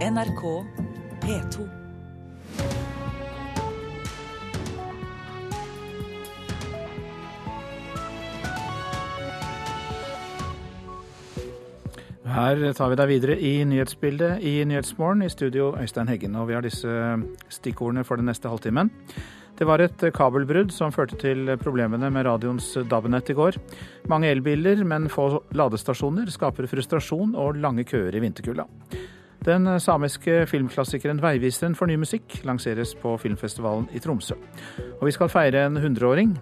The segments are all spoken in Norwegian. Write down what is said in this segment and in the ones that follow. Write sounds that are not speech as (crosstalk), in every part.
NRK P2. Her tar vi deg videre i nyhetsbildet i Nyhetsmorgen. I studio Øystein Heggen. Og vi har disse stikkordene for den neste halvtimen. Det var et kabelbrudd som førte til problemene med radioens DAB-nett i går. Mange elbiler, men få ladestasjoner skaper frustrasjon og lange køer i vinterkulda. Den samiske filmklassikeren 'Veiviseren for ny musikk' lanseres på filmfestivalen i Tromsø. Og vi skal feire en hundreåring,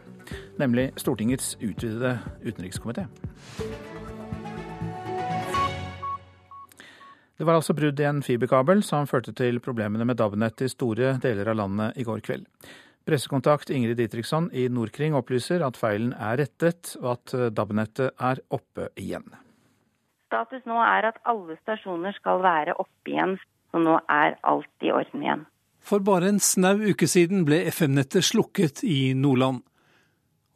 nemlig Stortingets utvidede utenrikskomité. Det var altså brudd i en fiberkabel som førte til problemene med DAB-nett i store deler av landet i går kveld. Pressekontakt Ingrid Ditriksson i Nordkring opplyser at feilen er rettet, og at DAB-nettet er oppe igjen. Status nå er at alle stasjoner skal være oppe igjen, så nå er alt i orden igjen. For bare en snau uke siden ble FM-nettet slukket i Nordland.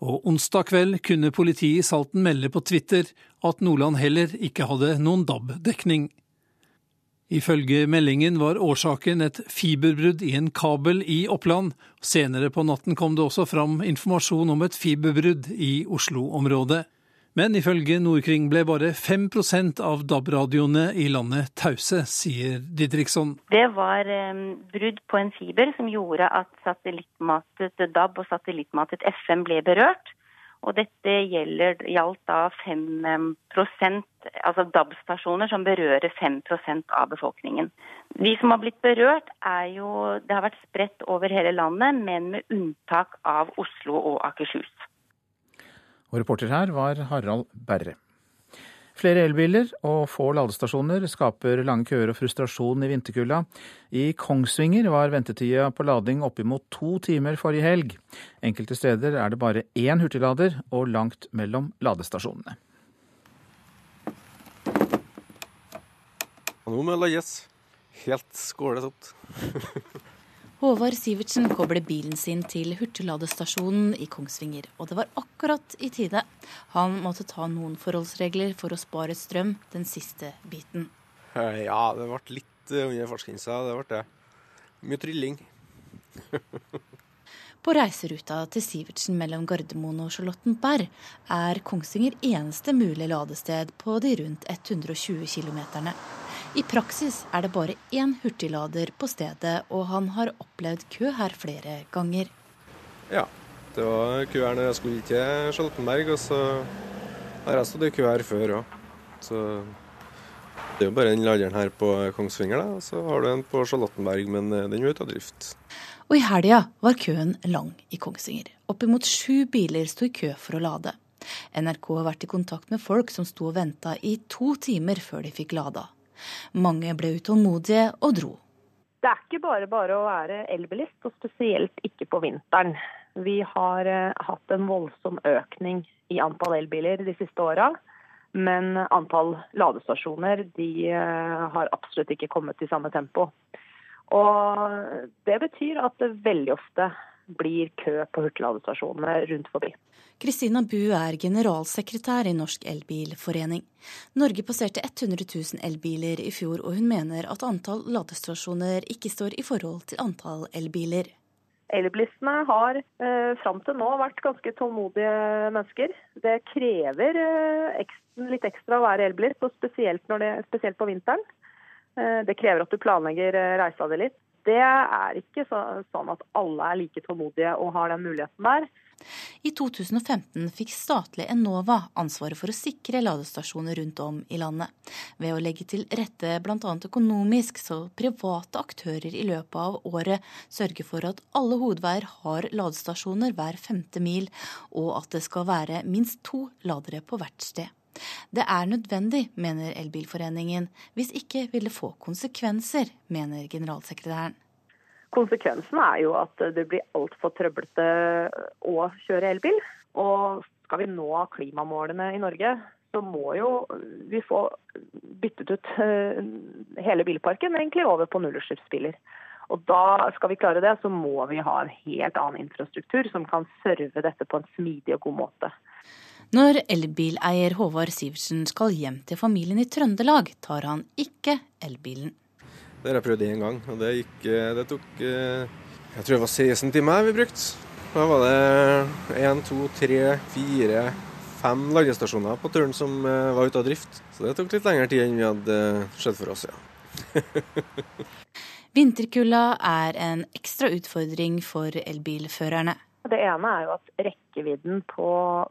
Og onsdag kveld kunne politiet i Salten melde på Twitter at Nordland heller ikke hadde noen DAB-dekning. Ifølge meldingen var årsaken et fiberbrudd i en kabel i Oppland. Senere på natten kom det også fram informasjon om et fiberbrudd i Oslo-området. Men ifølge Nordkring ble bare 5% av DAB-radioene i landet tause, sier Didriksson. Det var eh, brudd på en fiber som gjorde at satellittmatet DAB og satellittmatet FM ble berørt. Og dette gjelder, gjaldt da 5% altså DAB-stasjoner som berører 5% av befolkningen. De som har blitt berørt, er jo Det har vært spredt over hele landet, men med unntak av Oslo og Akershus. Og reporter her var Harald Berre. Flere elbiler og få ladestasjoner skaper lange køer og frustrasjon i vinterkulda. I Kongsvinger var ventetida på lading oppimot to timer forrige helg. Enkelte steder er det bare én hurtiglader og langt mellom ladestasjonene. Nå må yes. Helt skåletomt. (laughs) Håvard Sivertsen kobler bilen sin til hurtigladestasjonen i Kongsvinger, og det var akkurat i tide. Han måtte ta noen forholdsregler for å spare strøm den siste biten. Ja, det ble litt under fartsgrensa, det ble det. Mye trylling. (laughs) På reiseruta til Sivertsen mellom Gardermoen og Charlottenberg er Kongsvinger eneste mulige ladested på de rundt 120 km. I praksis er det bare én hurtiglader på stedet, og han har opplevd kø her flere ganger. Ja, det var kø her når jeg skulle til Skjoltenberg, og så har jeg stått i kø her før òg. Så det er jo bare den laderen her på Kongsvinger, da. Og så har du en på Charlottenberg, men den er ute av drift. Og i helga var køen lang i Kongsvinger. Oppimot sju biler sto i kø for å lade. NRK har vært i kontakt med folk som sto og venta i to timer før de fikk lada. Mange ble utålmodige og dro. Det er ikke bare bare å være elbilist, og spesielt ikke på vinteren. Vi har uh, hatt en voldsom økning i antall elbiler de siste åra. Men antall ladestasjoner de uh, har absolutt ikke kommet i samme tempo. Og det betyr at veldig ofte blir kø på hurtigladestasjonene rundt forbi. Kristina Bu er generalsekretær i Norsk Elbilforening. Norge passerte 100 000 elbiler i fjor, og hun mener at antall ladestasjoner ikke står i forhold til antall elbiler. Elbilistene har eh, fram til nå vært ganske tålmodige mennesker. Det krever eh, ekstra, litt ekstra å være elbilist, og spesielt, det, spesielt på vinteren. Eh, det krever at du planlegger eh, reisa di litt. Det er ikke så, sånn at alle er like tålmodige og har den muligheten der. I 2015 fikk statlig Enova ansvaret for å sikre ladestasjoner rundt om i landet, ved å legge til rette bl.a. økonomisk så private aktører i løpet av året sørger for at alle hovedveier har ladestasjoner hver femte mil, og at det skal være minst to ladere på hvert sted. Det er nødvendig, mener Elbilforeningen. Hvis ikke vil det få konsekvenser, mener generalsekretæren. Konsekvensen er jo at det blir altfor trøblete å kjøre elbil. Og skal vi nå klimamålene i Norge, så må jo vi få byttet ut eh, hele bilparken egentlig over på nullutslippsbiler. Og da skal vi klare det, så må vi ha en helt annen infrastruktur som kan serve dette på en smidig og god måte. Når elbileier Håvard Sivertsen skal hjem til familien i Trøndelag, tar han ikke elbilen. Det har jeg prøvd én gang, og det, gikk, det tok Jeg tror det var 16 timer vi brukte. Da var det én, to, tre, fire, fem ladestasjoner på turen som var ute av drift. Så det tok litt lengre tid enn vi hadde sett for oss, ja. (laughs) Vinterkulda er en ekstra utfordring for elbilførerne. Det ene er jo at rekkevidden på,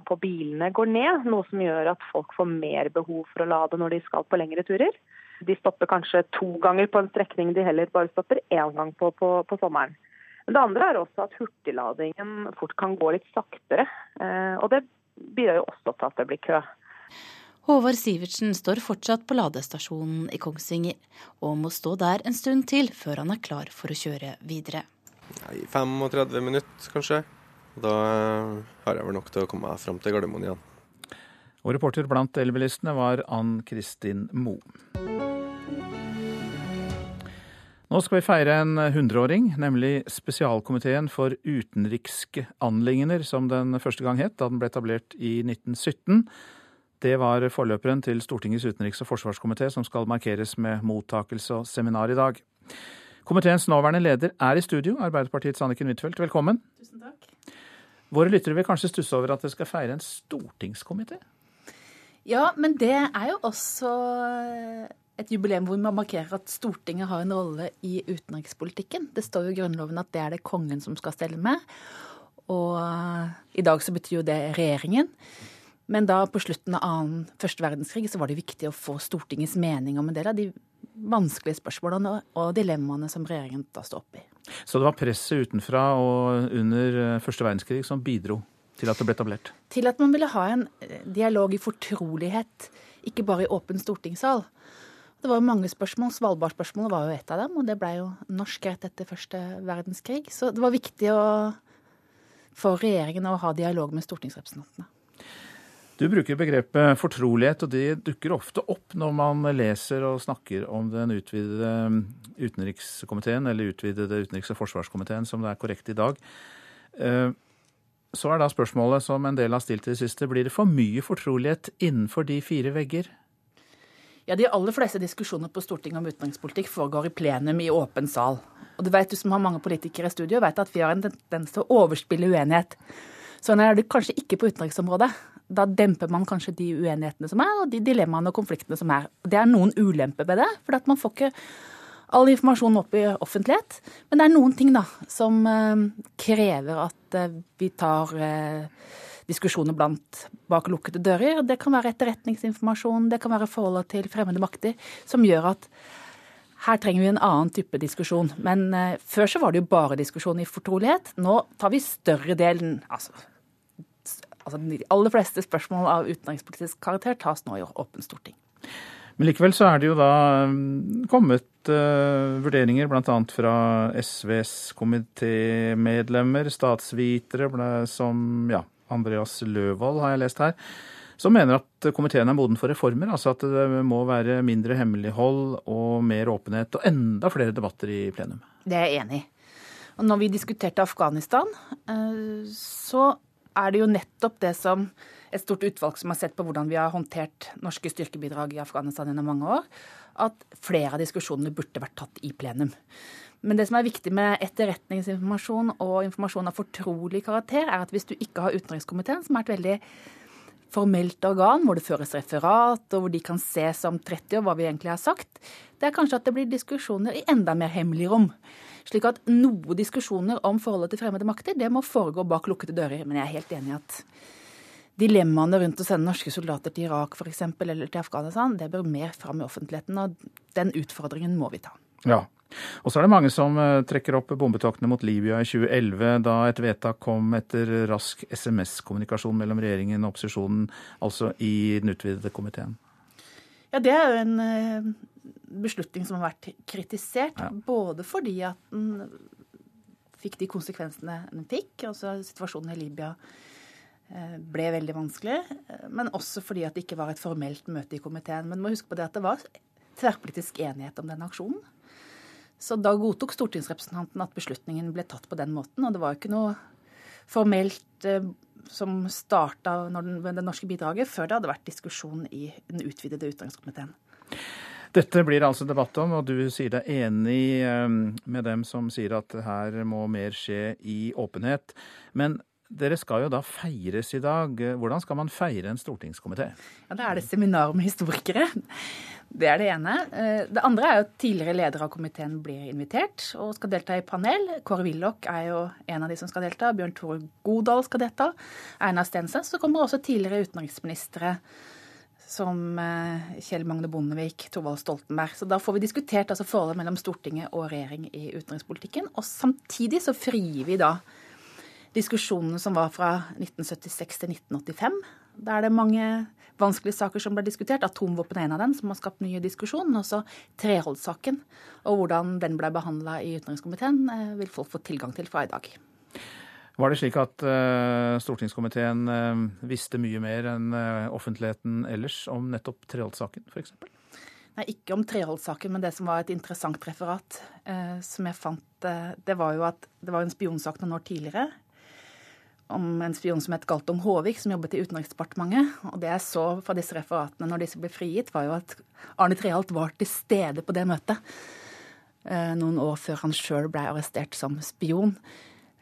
på, bilene går ned, noe som gjør at folk får mer behov for å lade når de skal på lengre turer. De stopper kanskje to ganger på en strekning de heller bare stopper én gang på, på, på sommeren. Men det andre er også at hurtigladingen fort kan gå litt saktere. Eh, og det bidrar jo også til at det blir kø. Håvard Sivertsen står fortsatt på ladestasjonen i Kongsvinger, og må stå der en stund til før han er klar for å kjøre videre. I 35 minutter, kanskje. Da har jeg vel nok til å komme meg fram til Gardermoen igjen. Og reporter blant elbilistene var Ann Kristin Moe. Nå skal vi feire en hundreåring, nemlig Spesialkomiteen for utenrikske anliggender, som den første gang het da den ble etablert i 1917. Det var forløperen til Stortingets utenriks- og forsvarskomité, som skal markeres med mottakelse og seminar i dag. Komiteens nåværende leder er i studio, Arbeiderpartiets Anniken Huitfeldt. Velkommen. Tusen takk. Våre lyttere vil kanskje stusse over at dere skal feire en stortingskomité? Ja, men det er jo også et jubileum hvor man markerer at Stortinget har en rolle i utenrikspolitikken. Det står jo i Grunnloven at det er det kongen som skal stelle med. Og i dag så betyr jo det regjeringen. Men da på slutten av annen, første verdenskrig så var det viktig å få Stortingets mening om en del av de vanskelige spørsmålene og dilemmaene som regjeringen da står oppe i. Så det var presset utenfra og under eh, første verdenskrig som bidro til at det ble etablert? Til at man ville ha en eh, dialog i fortrolighet, ikke bare i åpen stortingssal. Det var jo mange spørsmål. Svalbard-spørsmålet var jo et av dem, og det ble jo norsk rett etter første verdenskrig. Så det var viktig å, for regjeringen å ha dialog med stortingsrepresentantene. Du bruker begrepet fortrolighet, og det dukker ofte opp når man leser og snakker om den utvidede utenrikskomiteen, eller utvidede utenriks- og forsvarskomiteen, som det er korrekt i dag. Uh, så er da spørsmålet som en del har stilt i det siste, blir det for mye fortrolighet innenfor de fire vegger? Ja, De aller fleste diskusjoner på Stortinget om utenrikspolitikk foregår i plenum i åpen sal. Og du vet, du som har mange politikere i studio, vet at vi har en tendens til å overspille uenighet. Sånn er det kanskje ikke på utenriksområdet da demper man kanskje de uenighetene som er, og de dilemmaene og konfliktene som er. Det er noen ulemper ved det, for man får ikke all informasjon opp i offentlighet. Men det er noen ting da, som eh, krever at eh, vi tar eh, diskusjoner blant bak lukkede dører. Det kan være etterretningsinformasjon, det kan være forholdet til fremmede makter, som gjør at her trenger vi en annen type diskusjon. Men uh, før så var det jo bare diskusjon i fortrolighet. Nå tar vi større delen, altså altså De aller fleste spørsmål av utenrikspolitisk karakter tas nå i åpen storting. Men likevel så er det jo da um, kommet uh, vurderinger bl.a. fra SVs komitémedlemmer, statsvitere, som ja, Andreas Løvold har jeg lest her, som mener at komiteen er moden for reformer. Altså at det må være mindre hemmelighold og mer åpenhet og enda flere debatter i plenum. Det er jeg enig i. Og når vi diskuterte Afghanistan, uh, så er det jo nettopp det som et stort utvalg som har sett på hvordan vi har håndtert norske styrkebidrag i Afghanistan gjennom mange år, at flere av diskusjonene burde vært tatt i plenum. Men det som er viktig med etterretningsinformasjon og informasjon av fortrolig karakter, er at hvis du ikke har utenrikskomiteen, som er et veldig formelt organ hvor det føres referat, og hvor de kan se som 30 år hva vi egentlig har sagt, det er kanskje at det blir diskusjoner i enda mer hemmelig rom. Slik at noe diskusjoner om forholdet til fremmede makter, det må foregå bak lukkede dører. Men jeg er helt enig i at dilemmaene rundt å sende norske soldater til Irak eksempel, eller til Afghanistan, det bør mer fram i offentligheten. Og den utfordringen må vi ta. Ja. Og så er det mange som eh, trekker opp bombetoktene mot Libya i 2011, da et vedtak kom etter rask SMS-kommunikasjon mellom regjeringen og opposisjonen, altså i den utvidede komiteen. Ja, det er jo en eh, beslutning som har vært kritisert. Ja. Både fordi at den fikk de konsekvensene den fikk. altså Situasjonen i Libya eh, ble veldig vanskelig. Men også fordi at det ikke var et formelt møte i komiteen. Men må huske på det at det var tverrpolitisk enighet om denne aksjonen. Så da godtok stortingsrepresentanten at beslutningen ble tatt på den måten. Og det var jo ikke noe formelt eh, som starta med det norske bidraget, før det hadde vært diskusjon i den utvidede utenrikskomiteen. Dette blir altså debatt om, og du sier deg enig med dem som sier at her må mer skje i åpenhet. Men dere skal jo da feires i dag. Hvordan skal man feire en stortingskomité? Ja, Da er det seminar med historikere. Det er det ene. Eh, det andre er jo at tidligere leder av komiteen blir invitert og skal delta i panel. Kåre Willoch er jo en av de som skal delta. Bjørn Tore Godal skal delta. Einar Stensen. Så kommer også tidligere utenriksministre som eh, Kjell Magne Bondevik, Thorvald Stoltenberg. Så da får vi diskutert altså forholdet mellom Stortinget og regjering i utenrikspolitikken. Og samtidig så frier vi da diskusjonene som var fra 1976 til 1985. Da er det mange vanskelige saker som ble diskutert. Atomvåpen er en av dem, som har skapt nye diskusjon. Også Treholdssaken og hvordan den ble behandla i utenrikskomiteen, eh, vil folk få tilgang til fra i dag. Var det slik at uh, stortingskomiteen uh, visste mye mer enn uh, offentligheten ellers om nettopp Treholdssaken, f.eks.? Nei, ikke om Treholdssaken, men det som var et interessant referat som jeg fant, det var jo at det var en spionsak noen år tidligere om en spion som het Galtung Håvik, som jobbet i Utenriksdepartementet. Og det jeg så fra disse referatene når disse ble frigitt, var jo at Arne Treholt var til stede på det møtet eh, noen år før han sjøl ble arrestert som spion.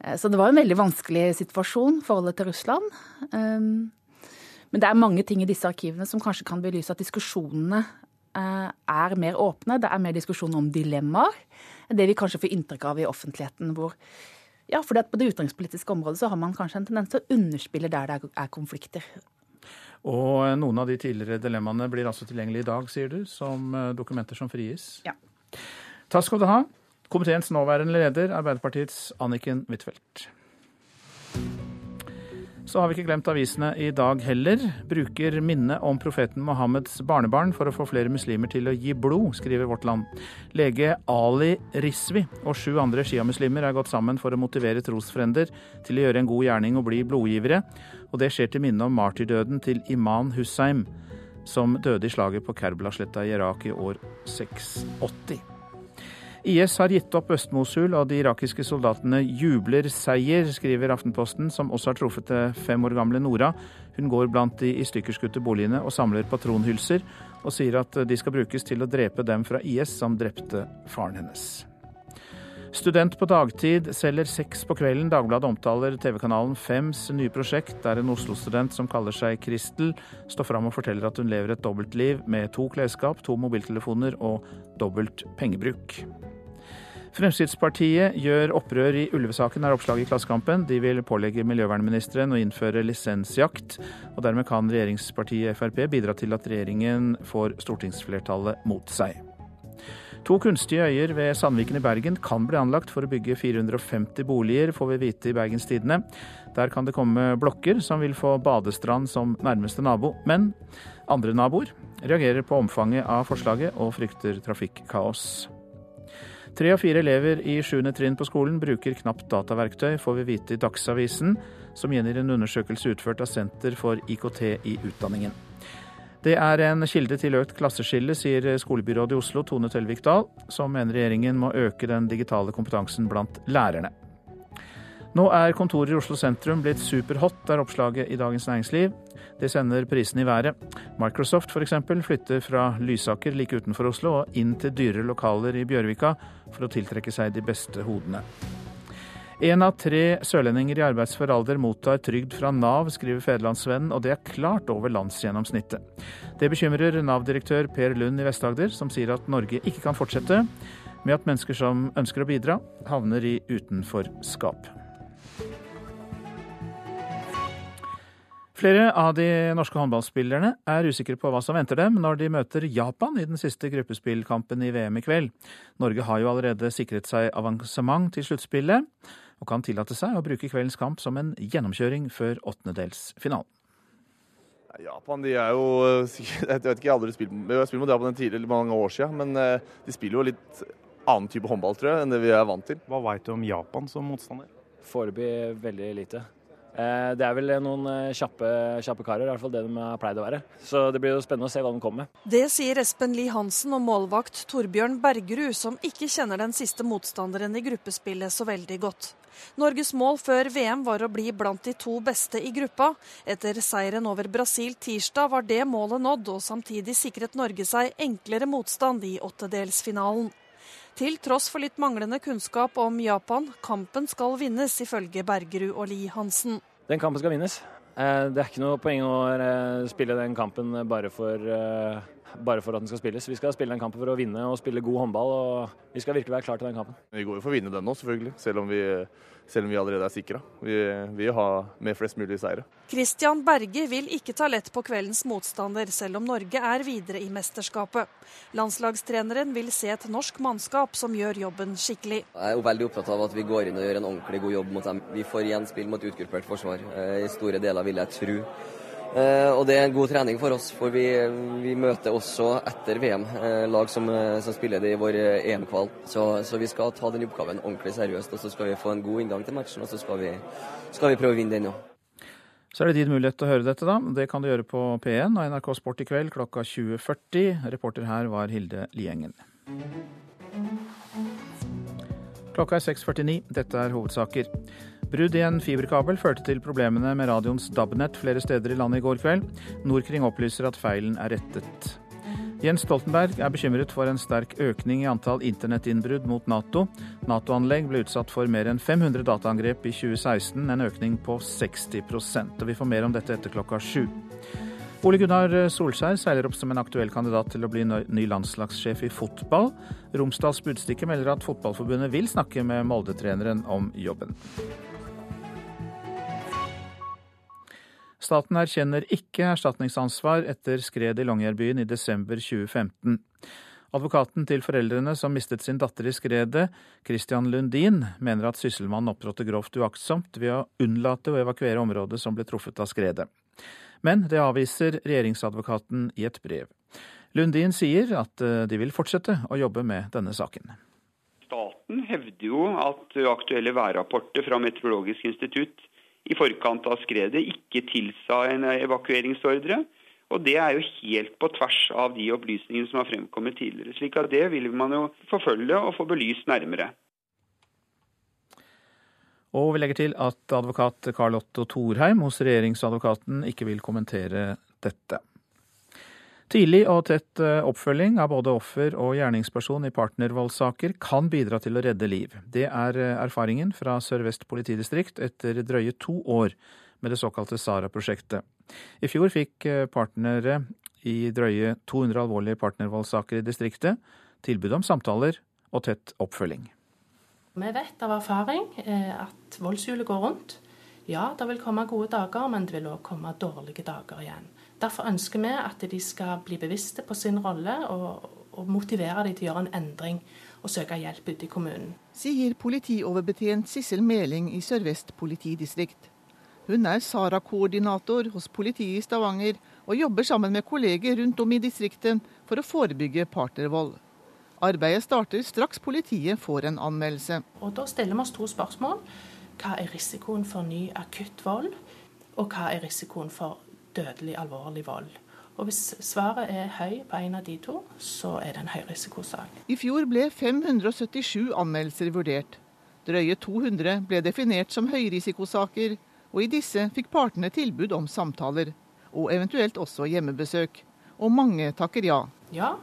Eh, så det var en veldig vanskelig situasjon, forholdet til Russland. Eh, men det er mange ting i disse arkivene som kanskje kan belyse at diskusjonene er mer åpne. Det er mer diskusjon om dilemmaer. Det vi kanskje får inntrykk av i offentligheten, hvor ja, for på det utenrikspolitiske området så har man kanskje en tendens til å underspille der det er konflikter. Og noen av de tidligere dilemmaene blir altså tilgjengelig i dag, sier du, som eh, dokumenter som frigis? Ja. Takk skal du ha. Komiteens nåværende leder, Arbeiderpartiets Anniken Huitfeldt. Så har vi ikke glemt avisene i dag heller. Bruker minnet om profeten Mohammeds barnebarn for å få flere muslimer til å gi blod, skriver Vårt Land. Lege Ali Risvi og sju andre sjiamuslimer er gått sammen for å motivere trosfrender til å gjøre en god gjerning og bli blodgivere. Og det skjer til minne om martyrdøden til Iman Hussein, som døde i slaget på Kerbla-sletta i Irak i år 680. IS har gitt opp Øst-Mosul, og de irakiske soldatene jubler seier, skriver Aftenposten, som også har truffet det fem år gamle Nora. Hun går blant de i stykkerskutte boligene og samler patronhylser, og sier at de skal brukes til å drepe dem fra IS som drepte faren hennes. Student på dagtid selger sex på kvelden. Dagbladet omtaler TV-kanalen Fems nye prosjekt, der en Oslo-student som kaller seg Kristel, står fram og forteller at hun lever et dobbeltliv med to klesskap, to mobiltelefoner og dobbelt pengebruk. Fremskrittspartiet gjør opprør i ulvesaken, er oppslaget i Klassekampen. De vil pålegge miljøvernministeren å innføre lisensjakt, og dermed kan regjeringspartiet Frp bidra til at regjeringen får stortingsflertallet mot seg. To kunstige øyer ved Sandviken i Bergen kan bli anlagt for å bygge 450 boliger, får vi vite i Bergens Tidende. Der kan det komme blokker som vil få badestrand som nærmeste nabo. Men andre naboer reagerer på omfanget av forslaget og frykter trafikkaos. Tre av fire elever i sjuende trinn på skolen bruker knapt dataverktøy, får vi vite i Dagsavisen, som gjengir en undersøkelse utført av Senter for IKT i utdanningen. Det er en kilde til økt klasseskille, sier skolebyrådet i Oslo, Tone Tellevik Dahl, som mener regjeringen må øke den digitale kompetansen blant lærerne. Nå er kontoret i Oslo sentrum blitt superhot, er oppslaget i Dagens Næringsliv. Det sender prisene i været. Microsoft f.eks. flytter fra Lysaker like utenfor Oslo og inn til dyre lokaler i Bjørvika for å tiltrekke seg de beste hodene. En av tre sørlendinger i arbeidsfør alder mottar trygd fra Nav, skriver Federlandsvennen, og det er klart over landsgjennomsnittet. Det bekymrer Nav-direktør Per Lund i Vest-Agder, som sier at Norge ikke kan fortsette med at mennesker som ønsker å bidra, havner i utenforskap. Flere av de norske håndballspillerne er usikre på hva som venter dem når de møter Japan i den siste gruppespillkampen i VM i kveld. Norge har jo allerede sikret seg avansement til sluttspillet, og kan tillate seg å bruke kveldens kamp som en gjennomkjøring før åttendedelsfinalen. Japan de er jo (laughs) Jeg vet ikke, aldri spilt, jeg har spilt mot Japan tidligere, mange år siden, men eh, de spiller jo litt annen type håndball tror jeg, enn det vi er vant til. Hva veit du om Japan som motstander? Foreløpig veldig lite. Eh, det er vel noen eh, kjappe, kjappe karer, i hvert fall det de har pleid å være. Så det blir jo spennende å se hva de kommer med. Det sier Espen Lie Hansen og målvakt Torbjørn Bergerud, som ikke kjenner den siste motstanderen i gruppespillet så veldig godt. Norges mål før VM var å bli blant de to beste i gruppa. Etter seieren over Brasil tirsdag var det målet nådd, og samtidig sikret Norge seg enklere motstand i åttedelsfinalen. Til tross for litt manglende kunnskap om Japan, kampen skal vinnes, ifølge Bergerud og Li Hansen. Den kampen skal vinnes. Eh, det er ikke noe poeng å eh, spille den kampen bare for, eh, bare for at den skal spilles. Vi skal spille den kampen for å vinne og spille god håndball. og Vi skal virkelig være klar til den kampen. Vi går jo for å vinne den nå, selvfølgelig. Selv om vi selv om vi allerede er sikra. Vi vil ha med flest mulig seire. Christian Berge vil ikke ta lett på kveldens motstander, selv om Norge er videre i mesterskapet. Landslagstreneren vil se et norsk mannskap som gjør jobben skikkelig. Jeg er jo veldig opptatt av at vi går inn og gjør en ordentlig god jobb mot dem. Vi får igjen spill mot utgruppert forsvar, eh, i store deler vil jeg tro. Eh, og det er en god trening for oss, for vi, vi møter også etter VM eh, lag som, eh, som spiller det i vår EM-kval. Så, så, vi skal ta den oppgaven ordentlig seriøst, og så skal vi få en god inngang til matchen. Og så skal vi, skal vi prøve å vinne den òg. Så er det din mulighet til å høre dette, da. Det kan du gjøre på P1 og NRK Sport i kveld klokka 20.40. Reporter her var Hilde Liengen. Klokka er 6.49. Dette er hovedsaker. Brudd i en fiberkabel førte til problemene med radioens DAB-nett flere steder i landet i går kveld. Norkring opplyser at feilen er rettet. Jens Stoltenberg er bekymret for en sterk økning i antall internettinnbrudd mot Nato. Nato-anlegg ble utsatt for mer enn 500 dataangrep i 2016, en økning på 60 og Vi får mer om dette etter klokka sju. Ole Gunnar Solskjær seiler opp som en aktuell kandidat til å bli ny landslagssjef i fotball. Romsdals Budstikke melder at Fotballforbundet vil snakke med Molde-treneren om jobben. Staten erkjenner ikke erstatningsansvar etter skred i Longyearbyen i desember 2015. Advokaten til foreldrene som mistet sin datter i skredet, Christian Lundin, mener at sysselmannen opptrådte grovt uaktsomt ved å unnlate å evakuere området som ble truffet av skredet. Men det avviser regjeringsadvokaten i et brev. Lundin sier at eh, de vil fortsette å jobbe med denne saken. Staten hevder jo at aktuelle værrapporter fra Meteorologisk institutt i forkant av skredet ikke tilsa en evakueringsordre. Og Det er jo helt på tvers av de opplysningene som har fremkommet tidligere. slik at Det vil man jo forfølge og få belyst nærmere. Og vi legger til at advokat Karl Otto Thorheim hos regjeringsadvokaten ikke vil kommentere dette. Tidlig og tett eh, oppfølging av både offer og gjerningsperson i partnervoldssaker kan bidra til å redde liv. Det er eh, erfaringen fra Sør-Vest politidistrikt etter drøye to år med det såkalte SARA-prosjektet. I fjor fikk eh, partnere i drøye 200 alvorlige partnervoldssaker i distriktet tilbud om samtaler og tett oppfølging. Vi vet av erfaring at voldshjulet går rundt. Ja, det vil komme gode dager, men det vil òg komme dårlige dager igjen. Derfor ønsker vi at de skal bli bevisste på sin rolle, og, og motivere dem til å gjøre en endring og søke hjelp ute i kommunen. Sier politioverbetjent Sissel Meling i Sør-Vest politidistrikt. Hun er SARA-koordinator hos politiet i Stavanger, og jobber sammen med kolleger rundt om i distriktet for å forebygge partnervold. Arbeidet starter straks politiet får en anmeldelse. Og Da stiller vi oss to spørsmål. Hva er risikoen for ny akutt vold, og hva er risikoen for dødelig alvorlig vold. Og Hvis svaret er høy på en av de to, så er det en høyrisikosak. I fjor ble 577 anmeldelser vurdert. Drøye 200 ble definert som høyrisikosaker, og i disse fikk partene tilbud om samtaler. Og eventuelt også hjemmebesøk. Og mange takker ja. Ja,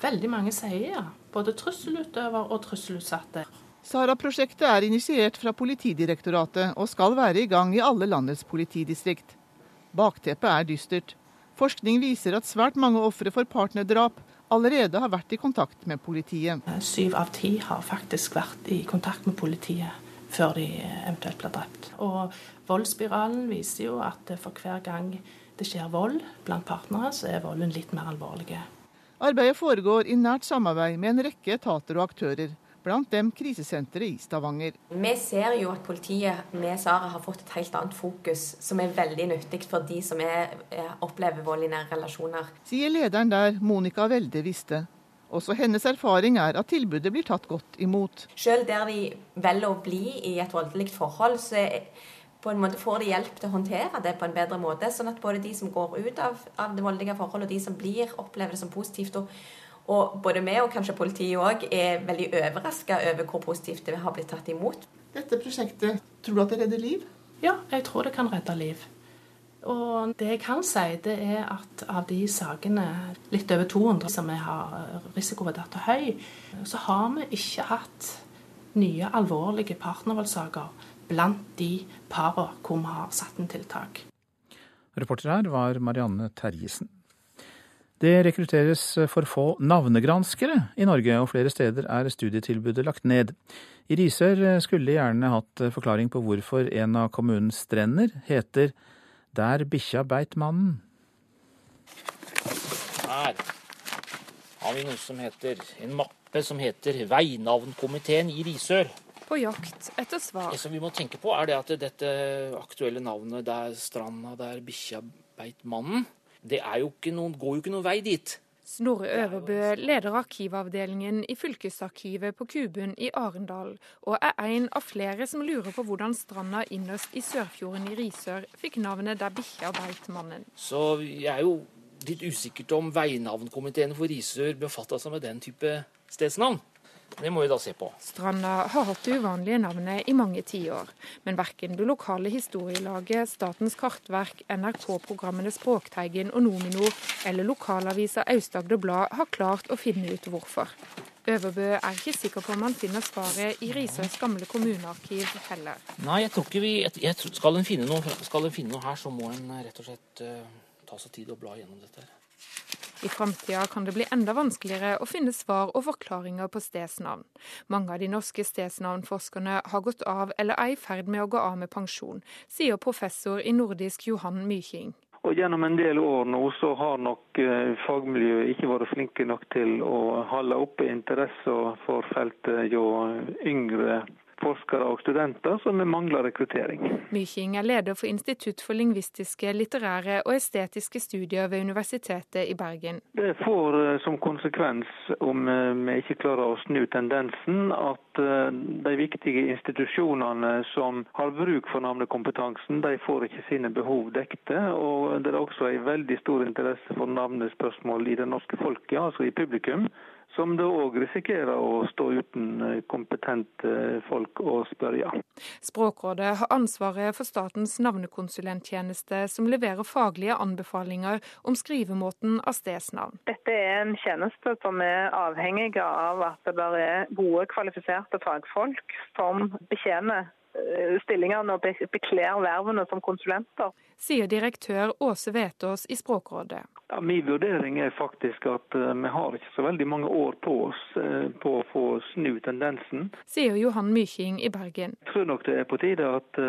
veldig mange sier ja. Både trusselutøver og trusselutsatte. Sara-prosjektet er initiert fra Politidirektoratet og skal være i gang i alle landets politidistrikt. Bakteppet er dystert. Forskning viser at svært mange ofre for partnerdrap allerede har vært i kontakt med politiet. Syv av ti har faktisk vært i kontakt med politiet før de eventuelt blir drept. Og voldsspiralen viser jo at for hver gang det skjer vold blant partnere, så er volden litt mer alvorlig. Arbeidet foregår i nært samarbeid med en rekke etater og aktører blant dem krisesenteret i Stavanger. Vi ser jo at politiet med Sara har fått et helt annet fokus, som er veldig nyttig for de som er, opplever vold i nære relasjoner. Sier lederen der, Monica Welde Viste. Også hennes erfaring er at tilbudet blir tatt godt imot. Selv der de velger å bli i et voldelig forhold, så på en måte får de hjelp til å håndtere det på en bedre måte. Sånn at både de som går ut av, av det voldelige forholdet, og de som blir, opplever det som positivt. Og, og både vi og kanskje politiet òg er veldig overraska over hvor positivt det har blitt tatt imot. Dette prosjektet, tror du at det redder liv? Ja, jeg tror det kan redde liv. Og det jeg kan si, det er at av de sakene, litt over 200, som vi har risikovurdert til høy, så har vi ikke hatt nye alvorlige partnervoldssaker blant de parene hvor vi har satt inn tiltak. Reporter her var Marianne Terjesen. Det rekrutteres for få navnegranskere i Norge, og flere steder er studietilbudet lagt ned. I Risør skulle de gjerne hatt forklaring på hvorfor en av kommunens strender heter Der bikkja beit mannen. Her har vi noe som heter en mappe som heter Veinavnkomiteen i Risør på jakt etter svar. Det som vi må tenke på, er det at dette aktuelle navnet der stranda der bikkja beit mannen, det jo noen, går jo ikke noen vei dit. Snorre Øverbø leder arkivavdelingen i fylkesarkivet på Kubun i Arendal, og er en av flere som lurer på hvordan stranda innerst i Sørfjorden i Risør fikk navnet der bikkja beit mannen. Så jeg er jo litt usikkert om veinavnkomiteen for Risør befatta seg med den type stedsnavn. Det må vi da se på. Stranda har hatt det uvanlige navnet i mange tiår. Men verken det lokale historielaget, Statens kartverk, NRK-programmene Språkteigen og Nomino eller lokalavisa Aust-Agder Blad har klart å finne ut hvorfor. Øverbø er ikke sikker på om han finner svaret i Risøys gamle kommunearkiv heller. Nei, jeg tror ikke vi jeg, skal, en finne noe, skal en finne noe her, så må en rett og slett uh, ta seg tid og bla gjennom dette. her. I framtida kan det bli enda vanskeligere å finne svar og forklaringer på stedsnavn. Mange av de norske stedsnavnforskerne har gått av eller er i ferd med å gå av med pensjon, sier professor i nordisk Johan Myking. Og Gjennom en del år nå så har nok eh, fagmiljøet ikke vært flinke nok til å holde oppe interessen for feltet jo yngre forskere og studenter som mangler rekruttering. Myking er leder for Institutt for lingvistiske, litterære og estetiske studier ved Universitetet i Bergen. Det får eh, som konsekvens, om eh, vi ikke klarer å snu tendensen, at eh, de viktige institusjonene som har bruk for navnekompetansen, de får ikke sine behov dekte. Og det er også en veldig stor interesse for navnespørsmål i det norske folket, altså i publikum som da òg risikerer å stå uten eh, kompetente folk å spørre. Språkrådet har ansvaret for statens navnekonsulenttjeneste, som leverer faglige anbefalinger om skrivemåten av stedsnavn. Dette er en tjeneste som er avhengig av at det er gode, kvalifiserte fagfolk som betjener Eh, stillingene og bekler vervene som konsulenter. Sier direktør Åse Vetås i Språkrådet. Ja, min vurdering er faktisk at uh, vi har ikke så veldig mange år på oss uh, på å få snu tendensen. Sier Johan Myking i Bergen. Jeg tror nok det er på tide at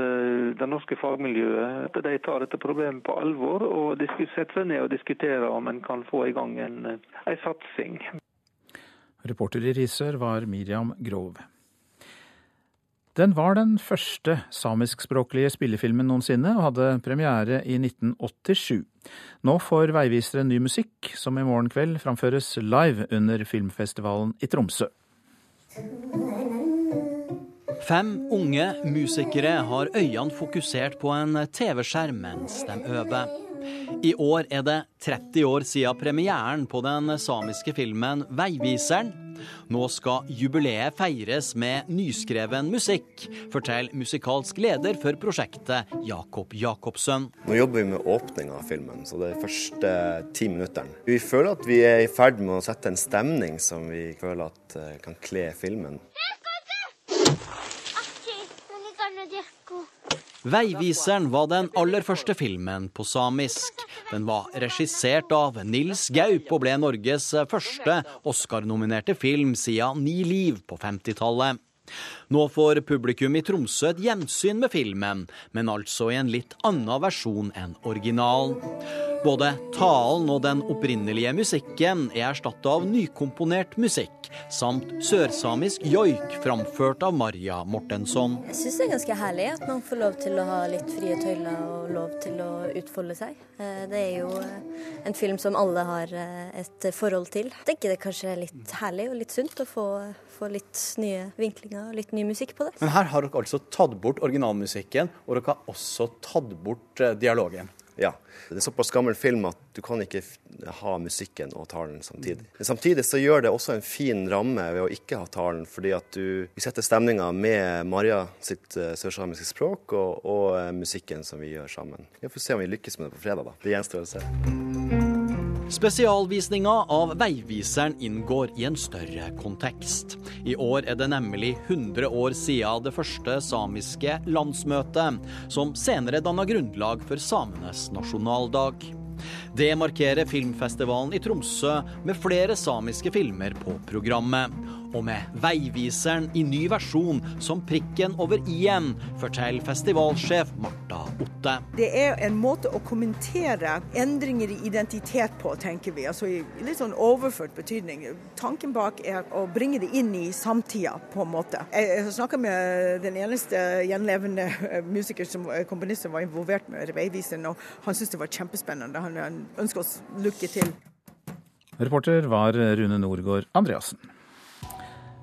det norske fagmiljøet at de tar dette problemet på alvor og setter seg ned og diskuterer om en kan få i gang en, en satsing. Reporter i Risør var Miriam Grov. Den var den første samiskspråklige spillefilmen noensinne, og hadde premiere i 1987. Nå får veivisere ny musikk, som i morgen kveld framføres live under filmfestivalen i Tromsø. Fem unge musikere har øynene fokusert på en TV-skjerm mens de øver. I år er det 30 år siden premieren på den samiske filmen 'Veiviseren'. Nå skal jubileet feires med nyskreven musikk, forteller musikalsk leder for prosjektet, Jakob Jacobsen. Nå jobber vi med åpninga av filmen, så det er første ti minuttene. Vi føler at vi er i ferd med å sette en stemning som vi føler at eh, kan kle filmen. Veiviseren var den aller første filmen på samisk. Den var regissert av Nils Gaup og ble Norges første Oscar-nominerte film siden Ni liv på 50-tallet. Nå får publikum i Tromsø et gjensyn med filmen, men altså i en litt annen versjon enn originalen. Både talen og den opprinnelige musikken er erstatta av nykomponert musikk, samt sørsamisk joik framført av Marja Mortensson. Jeg syns det er ganske herlig at man får lov til å ha litt frie tøyler og lov til å utfolde seg. Eh, det er jo eh, en film som alle har eh, et forhold til. Jeg tenker det er kanskje litt herlig og litt sunt å få, få litt nye vinklinger og litt ny musikk på det. Men her har dere altså tatt bort originalmusikken, og dere har også tatt bort eh, dialogen. Ja. Det er såpass gammel film at du kan ikke ha musikken og talen samtidig. Men samtidig så gjør det også en fin ramme ved å ikke ha talen, fordi at du setter stemninga med Maria sitt uh, sørsamiske språk og, og uh, musikken som vi gjør sammen. Vi får se om vi lykkes med det på fredag, da. Det gjenstår å se. Spesialvisninga av Veiviseren inngår i en større kontekst. I år er det nemlig 100 år siden det første samiske landsmøtet, som senere danna grunnlag for samenes nasjonaldag. Det markerer filmfestivalen i Tromsø med flere samiske filmer på programmet. Og med Veiviseren i ny versjon som prikken over i-en, forteller festivalsjef Marta Otte. Det er en måte å kommentere endringer i identitet på, tenker vi. Altså i litt sånn overført betydning. Tanken bak er å bringe det inn i samtida, på en måte. Jeg snakka med den eneste gjenlevende musiker som komponist som var involvert med Veiviseren, og han syntes det var kjempespennende. Han ønsker oss lykke til. Reporter var Rune Norgård Andreassen.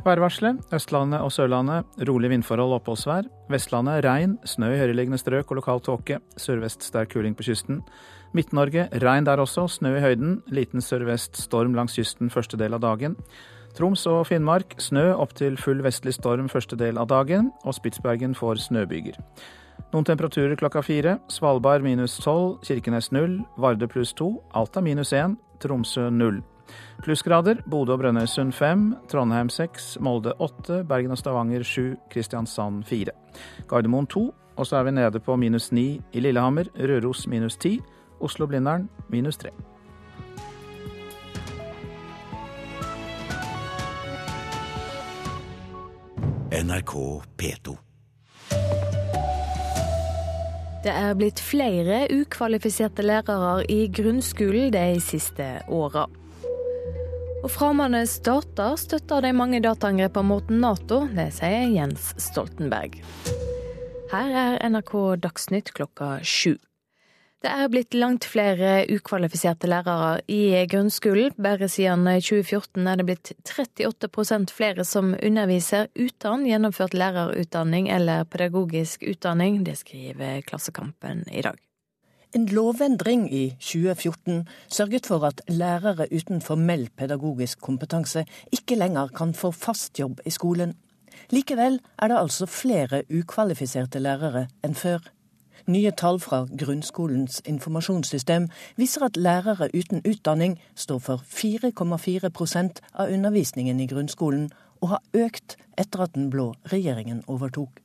Værvarselet. Østlandet og Sørlandet rolig vindforhold, oppholdsvær. Vestlandet regn, snø i høyereliggende strøk og lokal tåke. Sørvest sterk kuling på kysten. Midt-Norge regn der også, snø i høyden. Liten sørvest storm langs kysten første del av dagen. Troms og Finnmark snø opptil full vestlig storm første del av dagen, og Spitsbergen får snøbyger. Noen temperaturer klokka fire. Svalbard minus tolv, Kirkenes null, Vardø pluss to, Alta minus én, Tromsø null. Plussgrader Bodø og Brønnøysund fem, Trondheim seks, Molde åtte, Bergen og Stavanger sju, Kristiansand fire. Gardermoen to, og så er vi nede på minus ni i Lillehammer, Røros minus ti, Oslo-Blindern minus tre. NRK P2. Det er blitt flere ukvalifiserte lærere i grunnskolen de siste åra. Og framande stater støtter de mange dataangrepene mot Nato, det sier Jens Stoltenberg. Her er NRK Dagsnytt klokka sju. Det er blitt langt flere ukvalifiserte lærere i grunnskolen. Bare siden 2014 er det blitt 38% flere som underviser uten gjennomført lærerutdanning eller pedagogisk utdanning. Det skriver Klassekampen i dag. En lovendring i 2014 sørget for at lærere uten formell pedagogisk kompetanse ikke lenger kan få fast jobb i skolen. Likevel er det altså flere ukvalifiserte lærere enn før. Nye tall fra grunnskolens informasjonssystem viser at lærere uten utdanning står for 4,4% av undervisningen i grunnskolen, og har økt etter at den blå regjeringen overtok.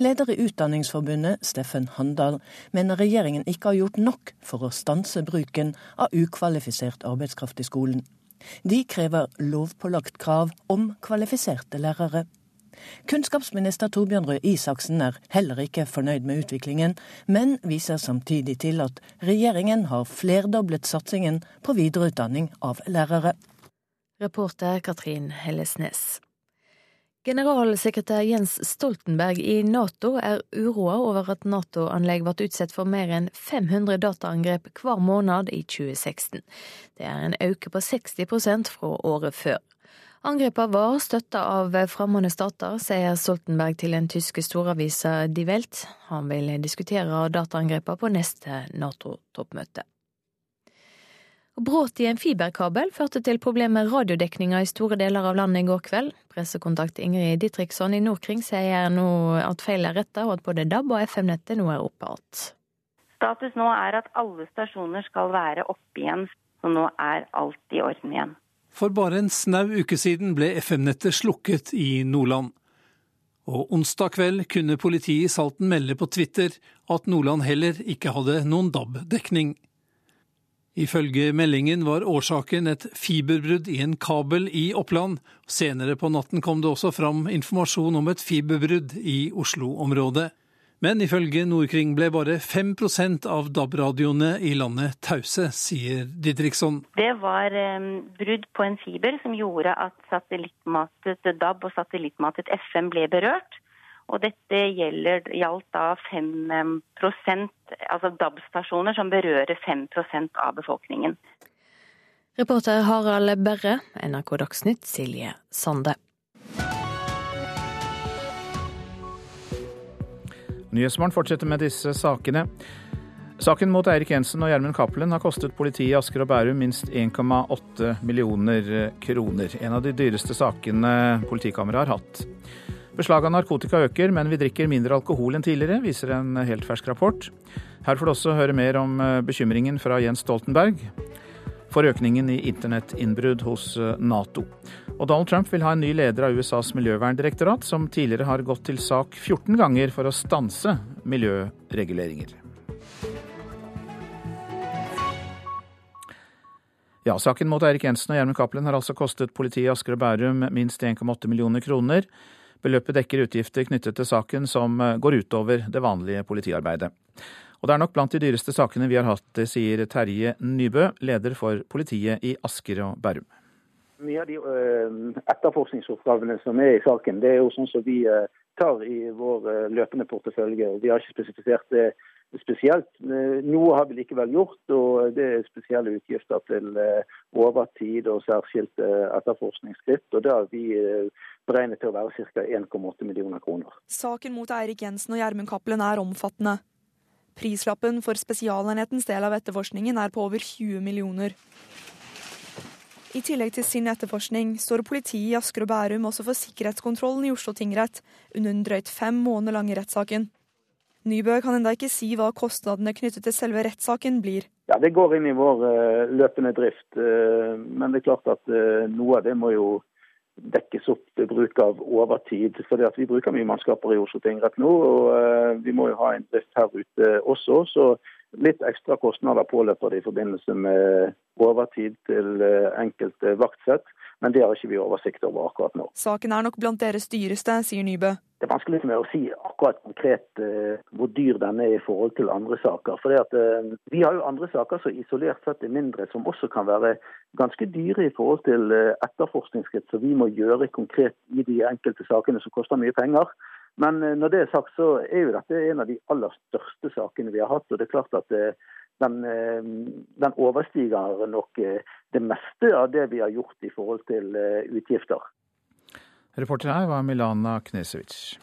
Leder i Utdanningsforbundet, Steffen Handal, mener regjeringen ikke har gjort nok for å stanse bruken av ukvalifisert arbeidskraft i skolen. De krever lovpålagt krav om kvalifiserte lærere. Kunnskapsminister Torbjørn Røe Isaksen er heller ikke fornøyd med utviklingen, men viser samtidig til at regjeringen har flerdoblet satsingen på videreutdanning av lærere. Reporter Katrin Hellesnes. Generalsekretær Jens Stoltenberg i Nato er uroa over at Nato-anlegg ble utsatt for mer enn 500 dataangrep hver måned i 2016. Det er en økning på 60% fra året før. Angrepene var støtta av fremmede stater, sier Stoltenberg til den tyske storavisa Die Welt. Han vil diskutere dataangrepene på neste Nato-toppmøte. Brudd i en fiberkabel førte til problemer med radiodekninga i store deler av landet i går kveld. Pressekontakt Ingrid Ditriksson i Nordkring sier nå at feil er retta, og at både DAB og FM-nettet nå er oppe igjen. Status nå er at alle stasjoner skal være oppe igjen, så nå er alt i orden igjen. For bare en snau uke siden ble FM-nettet slukket i Nordland. Og onsdag kveld kunne politiet i Salten melde på Twitter at Nordland heller ikke hadde noen DAB-dekning. Ifølge meldingen var årsaken et fiberbrudd i en kabel i Oppland. Senere på natten kom det også fram informasjon om et fiberbrudd i Oslo-området. Men ifølge Nordkring ble bare 5 av DAB-radioene i landet tause, sier Didriksson. Det var eh, brudd på en fiber som gjorde at satellittmatet DAB og satellittmatet FM ble berørt. Og dette gjelder, gjaldt da 5 altså DAB-stasjoner som berører 5% av befolkningen. Reporter Harald Berre, NRK Dagsnytt, Silje Sande. Nyhetsmorgen fortsetter med disse sakene. Saken mot Eirik Jensen og Gjermund Cappelen har kostet politiet i Asker og Bærum minst 1,8 millioner kroner. En av de dyreste sakene politikammeret har hatt. Beslaget av narkotika øker, men vi drikker mindre alkohol enn tidligere, viser en helt fersk rapport. Her får du også høre mer om bekymringen fra Jens Stoltenberg for økningen i internettinnbrudd hos eh, Nato. Og Donald Trump vil ha en ny leder av USAs miljøverndirektorat, som tidligere har gått til sak 14 ganger for å stanse miljøreguleringer. Ja, Saken mot Eirik Jensen og Gjermund Cappelen har altså kostet politiet i Asker og Bærum minst 1,8 millioner kroner. Beløpet dekker utgifter knyttet til saken som eh, går utover det vanlige politiarbeidet. Og det er nok blant de dyreste sakene vi har hatt, sier Terje Nybø, leder for politiet i Asker og Bærum. Mye av de etterforskningsoppgavene som er i saken, det er jo sånn som vi tar i vår løpende portefølje. Vi har ikke spesifisert det spesielt. Noe har vi likevel gjort, og det er spesielle utgifter til overtid og særskilte etterforskningsskritt. og Det har vi beregnet til å være ca. 1,8 millioner kroner. Saken mot Eirik Jensen og Gjermund Cappelen er omfattende. Prislappen for Spesialenhetens del av etterforskningen er på over 20 millioner. I tillegg til sin etterforskning står politiet i Asker og Bærum også for sikkerhetskontrollen i Oslo tingrett under den drøyt fem måneder lange rettssaken. Nybø kan enda ikke si hva kostnadene knyttet til selve rettssaken blir. Ja, Det går inn i vår uh, løpende drift, uh, men det er klart at uh, noe av det må jo dekkes opp ved bruk av overtid. at Vi bruker mye mannskaper i Oslo tingrett nå, og uh, vi må jo ha en drift her ute også. Så litt ekstra kostnader påløper det i forbindelse med overtid til uh, enkelte vaktsett. Men det har ikke vi oversikt over akkurat nå. Saken er nok blant deres dyreste, sier Nybø. Det er vanskelig med å si akkurat konkret uh, hvor dyr den er i forhold til andre saker. For at, uh, Vi har jo andre saker som isolert sett er mindre, som også kan være ganske dyre i forhold til uh, etterforskningsskritt som vi må gjøre konkret i de enkelte sakene som koster mye penger. Men når det er sagt, så er jo dette en av de aller største sakene vi har hatt. og det er klart at den, den overstiger nok det meste av det vi har gjort i forhold til utgifter. Reporter her var Milana Knesevic.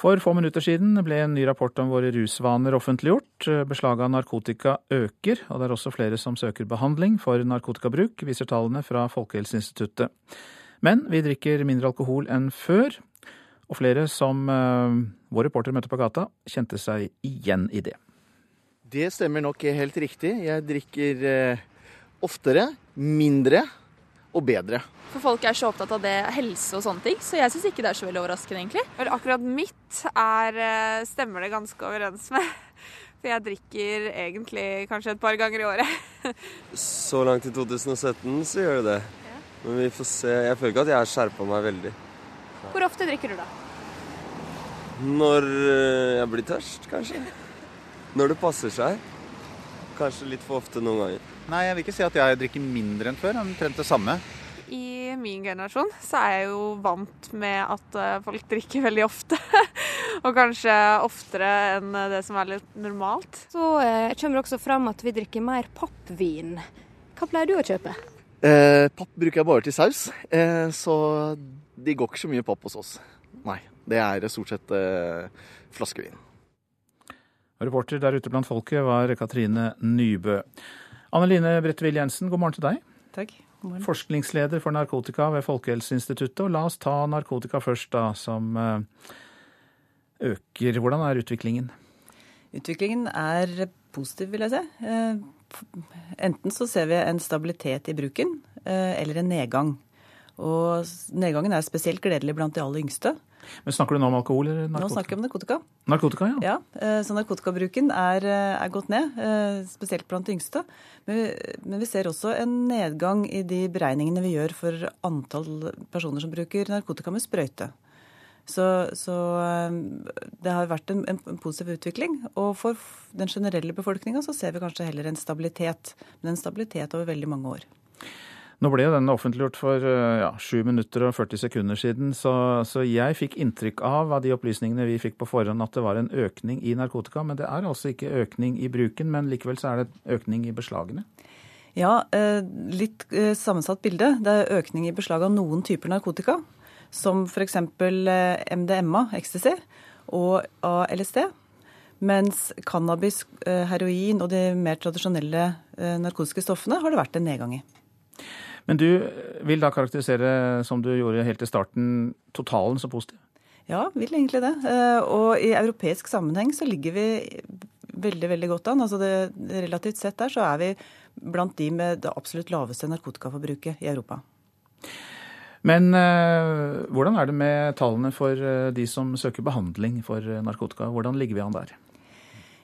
For få minutter siden ble en ny rapport om våre rusvaner offentliggjort. Beslaget av narkotika øker, og det er også flere som søker behandling for narkotikabruk, viser tallene fra Folkehelseinstituttet. Men vi drikker mindre alkohol enn før, og flere som vår reporter møtte på gata, kjente seg igjen i det. Det stemmer nok helt riktig. Jeg drikker uh, oftere, mindre og bedre. For folk er så opptatt av det, helse og sånne ting, så jeg syns ikke det er så veldig overraskende, egentlig. Vel, akkurat mitt er, eh, stemmer det ganske overens med. (laughs) For jeg drikker egentlig kanskje et par ganger i året. (laughs) så langt i 2017 så gjør det det. Ja. Men vi får se. Jeg føler ikke at jeg har skjerpa meg veldig. Hvor ofte drikker du da? Når eh, jeg blir tørst, kanskje. Når det passer seg. Kanskje litt for ofte noen ganger. Nei, jeg vil ikke si at jeg drikker mindre enn før. Omtrent det samme. I min generasjon så er jeg jo vant med at eh, folk drikker veldig ofte. (laughs) og kanskje oftere enn det som er litt normalt. Så eh, kommer det også fram at vi drikker mer pappvin. Hva pleier du å kjøpe? Eh, papp bruker jeg bare til saus, eh, så det går ikke så mye papp hos oss. Nei. Det er stort sett eh, flaskevin. Reporter der ute blant folket var Katrine Nybø. Anne Line Bredtvill Jensen, god morgen til deg. Takk. Forskningsleder for narkotika ved Folkehelseinstituttet. Og la oss ta narkotika først, da, som eh, øker. Hvordan er utviklingen? Utviklingen er positiv, vil jeg si. Eh, enten så ser vi en stabilitet i bruken, eh, eller en nedgang. Og nedgangen er spesielt gledelig blant de aller yngste. Men Snakker du nå om alkohol eller narkotika? Nå snakker vi om narkotika. Narkotika, ja. ja eh, så narkotikabruken er, eh, er, gått ned, eh, spesielt blant de yngste. Men vi, men vi, ser også en nedgang i de beregningene vi gjør for antall personer som bruker narkotika med sprøyte. Så, så det har vært en, en, positiv utvikling. Og for den generelle befolkninga så ser vi kanskje heller en stabilitet. Men en stabilitet over veldig mange år. Nå ble jo den offentliggjort for eh, ja, 7 minutter og 40 sekunder siden, så, så, jeg fikk inntrykk av av de opplysningene vi fikk på forhånd at det var en økning i narkotika. Men det er altså ikke økning i bruken, men likevel så er det økning i beslagene? Ja, eh, litt eh, sammensatt bilde. Det er økning i beslag av noen typer narkotika, som f.eks. MDMA, ecstasy, og av. Mens cannabis, heroin og de mer tradisjonelle narkotiske stoffene har det vært en nedgang i. Men du vil da karakterisere, som du gjorde helt i starten, totalen som positiv? Ja, vil egentlig det. Eh, og i europeisk sammenheng så ligger vi veldig, veldig godt an. Altså det, relativt sett der så er vi blant de med det absolutt laveste narkotikaforbruket i Europa. Men eh, hvordan er det med tallene for eh, de som søker behandling for narkotika? Hvordan ligger vi an der?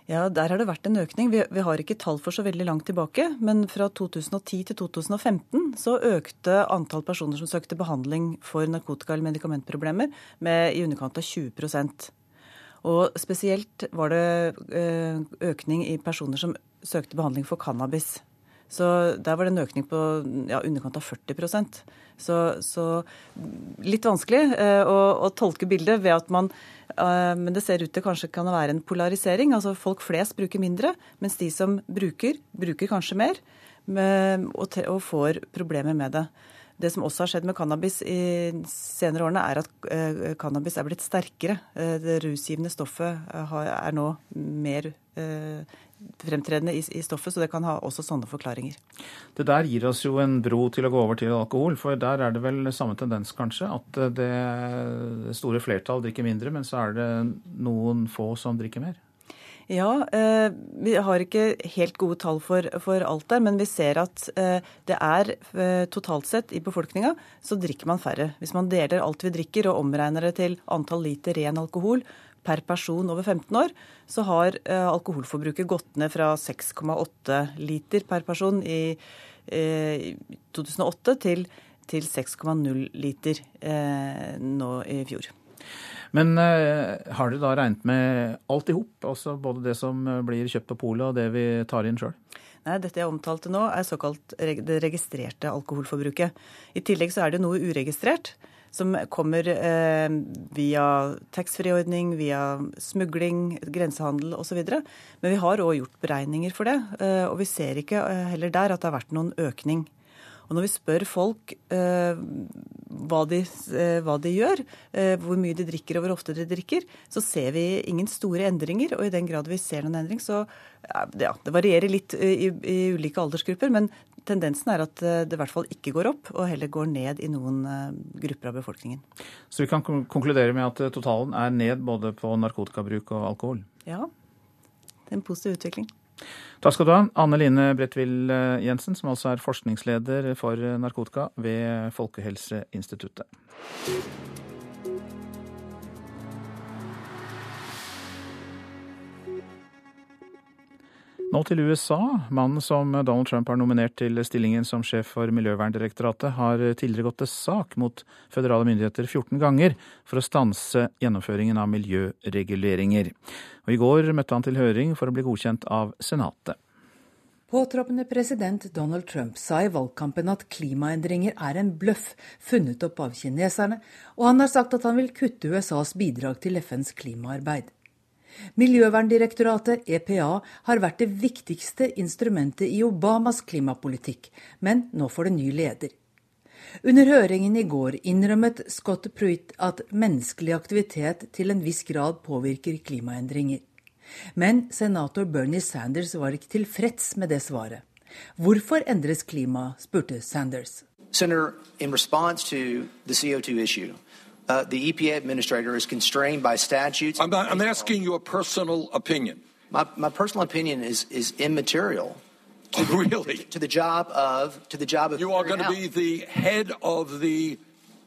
Ja, Der har det vært en økning. Vi, vi, har ikke tall for så veldig langt tilbake. Men fra 2010 til 2015 så økte antall personer som søkte behandling for narkotika- eller medikamentproblemer med i underkant av 20% Og spesielt var det eh, økning i personer som søkte behandling for cannabis. Så der var det en økning på ja, underkant av 40 så, så litt vanskelig eh, å, å, tolke bildet ved at man eh, Men det ser ut til kanskje kan være en polarisering. Altså folk flest bruker mindre, mens de som bruker, bruker kanskje mer med, og, og, får problemer med det. Det som også har skjedd med cannabis i senere årene, er at eh, cannabis er blitt sterkere. Eh, det rusgivende stoffet eh, er nå mer fremtredende i, i, stoffet, så det kan ha også sånne forklaringer. Det der gir oss jo en bro til å gå over til alkohol, for der er det vel samme tendens kanskje? At det store flertall drikker mindre, men så er det noen få som drikker mer? Ja, eh, vi har ikke helt gode tall for, for, alt der, men vi ser at eh, det er eh, totalt sett i befolkninga så drikker man færre. Hvis man deler alt vi drikker og omregner det til antall liter ren alkohol, per person over 15 år, så har eh, alkoholforbruket gått ned fra 6,8 liter per person i, eh, 2008 til, til 6,0 liter eh, nå i fjor. Men eh, har du da regnet med alt i hop? Altså både det som blir kjøpt på polet og det vi tar inn sjøl? Nei, Dette jeg omtalte nå, er såkalt det registrerte alkoholforbruket. I tillegg så er det noe uregistrert som kommer eh, via taxfree-ordning, via smugling, grensehandel osv. Men vi har òg gjort beregninger for det, eh, og vi ser ikke eh, heller der at det har vært noen økning. Og når vi spør folk eh, hva, de, eh, hva, de, gjør, eh, hvor mye de drikker og hvor ofte de drikker, så ser vi ingen store endringer. Og i den grad vi ser noen endring, så ja, det varierer litt i, i ulike aldersgrupper. Men tendensen er at det i hvert fall ikke går opp, og heller går ned i noen grupper av befolkningen. Så vi kan konkludere med at totalen er ned både på narkotikabruk og alkohol? Ja, det er en positiv utvikling. Takk skal du ha, Anne Line Bredtvill Jensen, som altså er forskningsleder for narkotika ved Folkehelseinstituttet. Nå til USA. Mannen som Donald Trump har nominert til stillingen som sjef for Miljøverndirektoratet, har tidligere gått til sak mot føderale myndigheter 14 ganger for å stanse gjennomføringen av miljøreguleringer. Og I går møtte han til høring for å bli godkjent av Senatet. Påtroppende president Donald Trump sa i valgkampen at klimaendringer er en bløff funnet opp av kineserne, og han har sagt at han vil kutte USAs bidrag til FNs klimaarbeid. Miljøverndirektoratet, EPA, har vært det viktigste instrumentet i Obamas klimapolitikk, men nå får det ny leder. Under høringen i går innrømmet Scott Pruitt at menneskelig aktivitet til en viss grad påvirker klimaendringer. Men senator Bernie Sanders var ikke tilfreds med det svaret. Hvorfor endres klimaet, spurte Sanders. Senator, in response to the CO2 issue, Uh, the EPA administrator is constrained by statutes. I'm, not, I'm asking you a personal opinion. My, my personal opinion is, is immaterial. To, oh, really? To, to, the job of to the job of you are going to be the head of the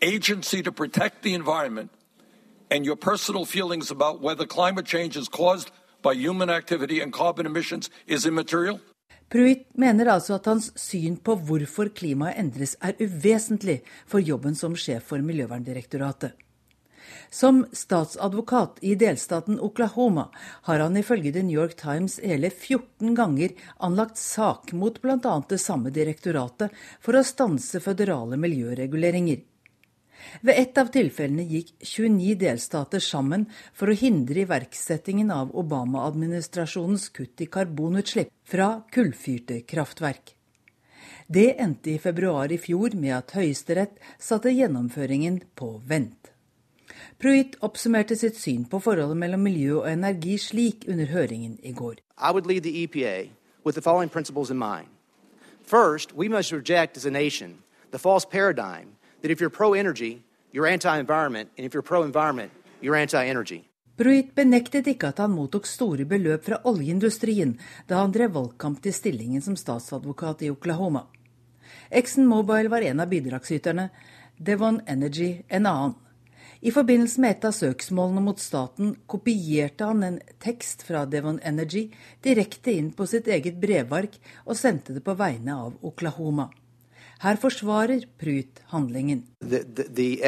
agency to protect the environment, and your personal feelings about whether climate change is caused by human activity and carbon emissions is immaterial. Pruitt mener altså at hans syn på hvorfor klimaet endres er uvesentlig for jobben som sjef for Miljøverndirektoratet. Som statsadvokat i delstaten Oklahoma har han ifølge The New York Times hele 14 ganger anlagt sak mot bl.a. det samme direktoratet for å stanse føderale miljøreguleringer. Ved ett av tilfellene gikk 29 delstater sammen for å hindre iverksettingen av Obama-administrasjonens kutt i karbonutslipp fra kullfyrte kraftverk. Det endte i februar i fjor med at Høyesterett satte gjennomføringen på vent. Pruitt oppsummerte sitt syn på forholdet mellom miljø og energi slik under høringen i går. Mind. First, we must reject as a nation the false paradigm that if you're pro energy, you're anti environment, and if you're pro environment, you're anti energy. Bruit benektet ikke at han mottok store beløp fra oljeindustrien da han drev valgkamp til stillingen som statsadvokat i Oklahoma. Exxon Mobil var en av bidragsyterne, Devon Energy en annen. I forbindelse med et av søksmålene mot staten kopierte han en tekst fra Devon Energy direkte inn på sitt eget brevark og sendte det på vegne av Oklahoma. Her forsvarer Prut handlingen. The, the.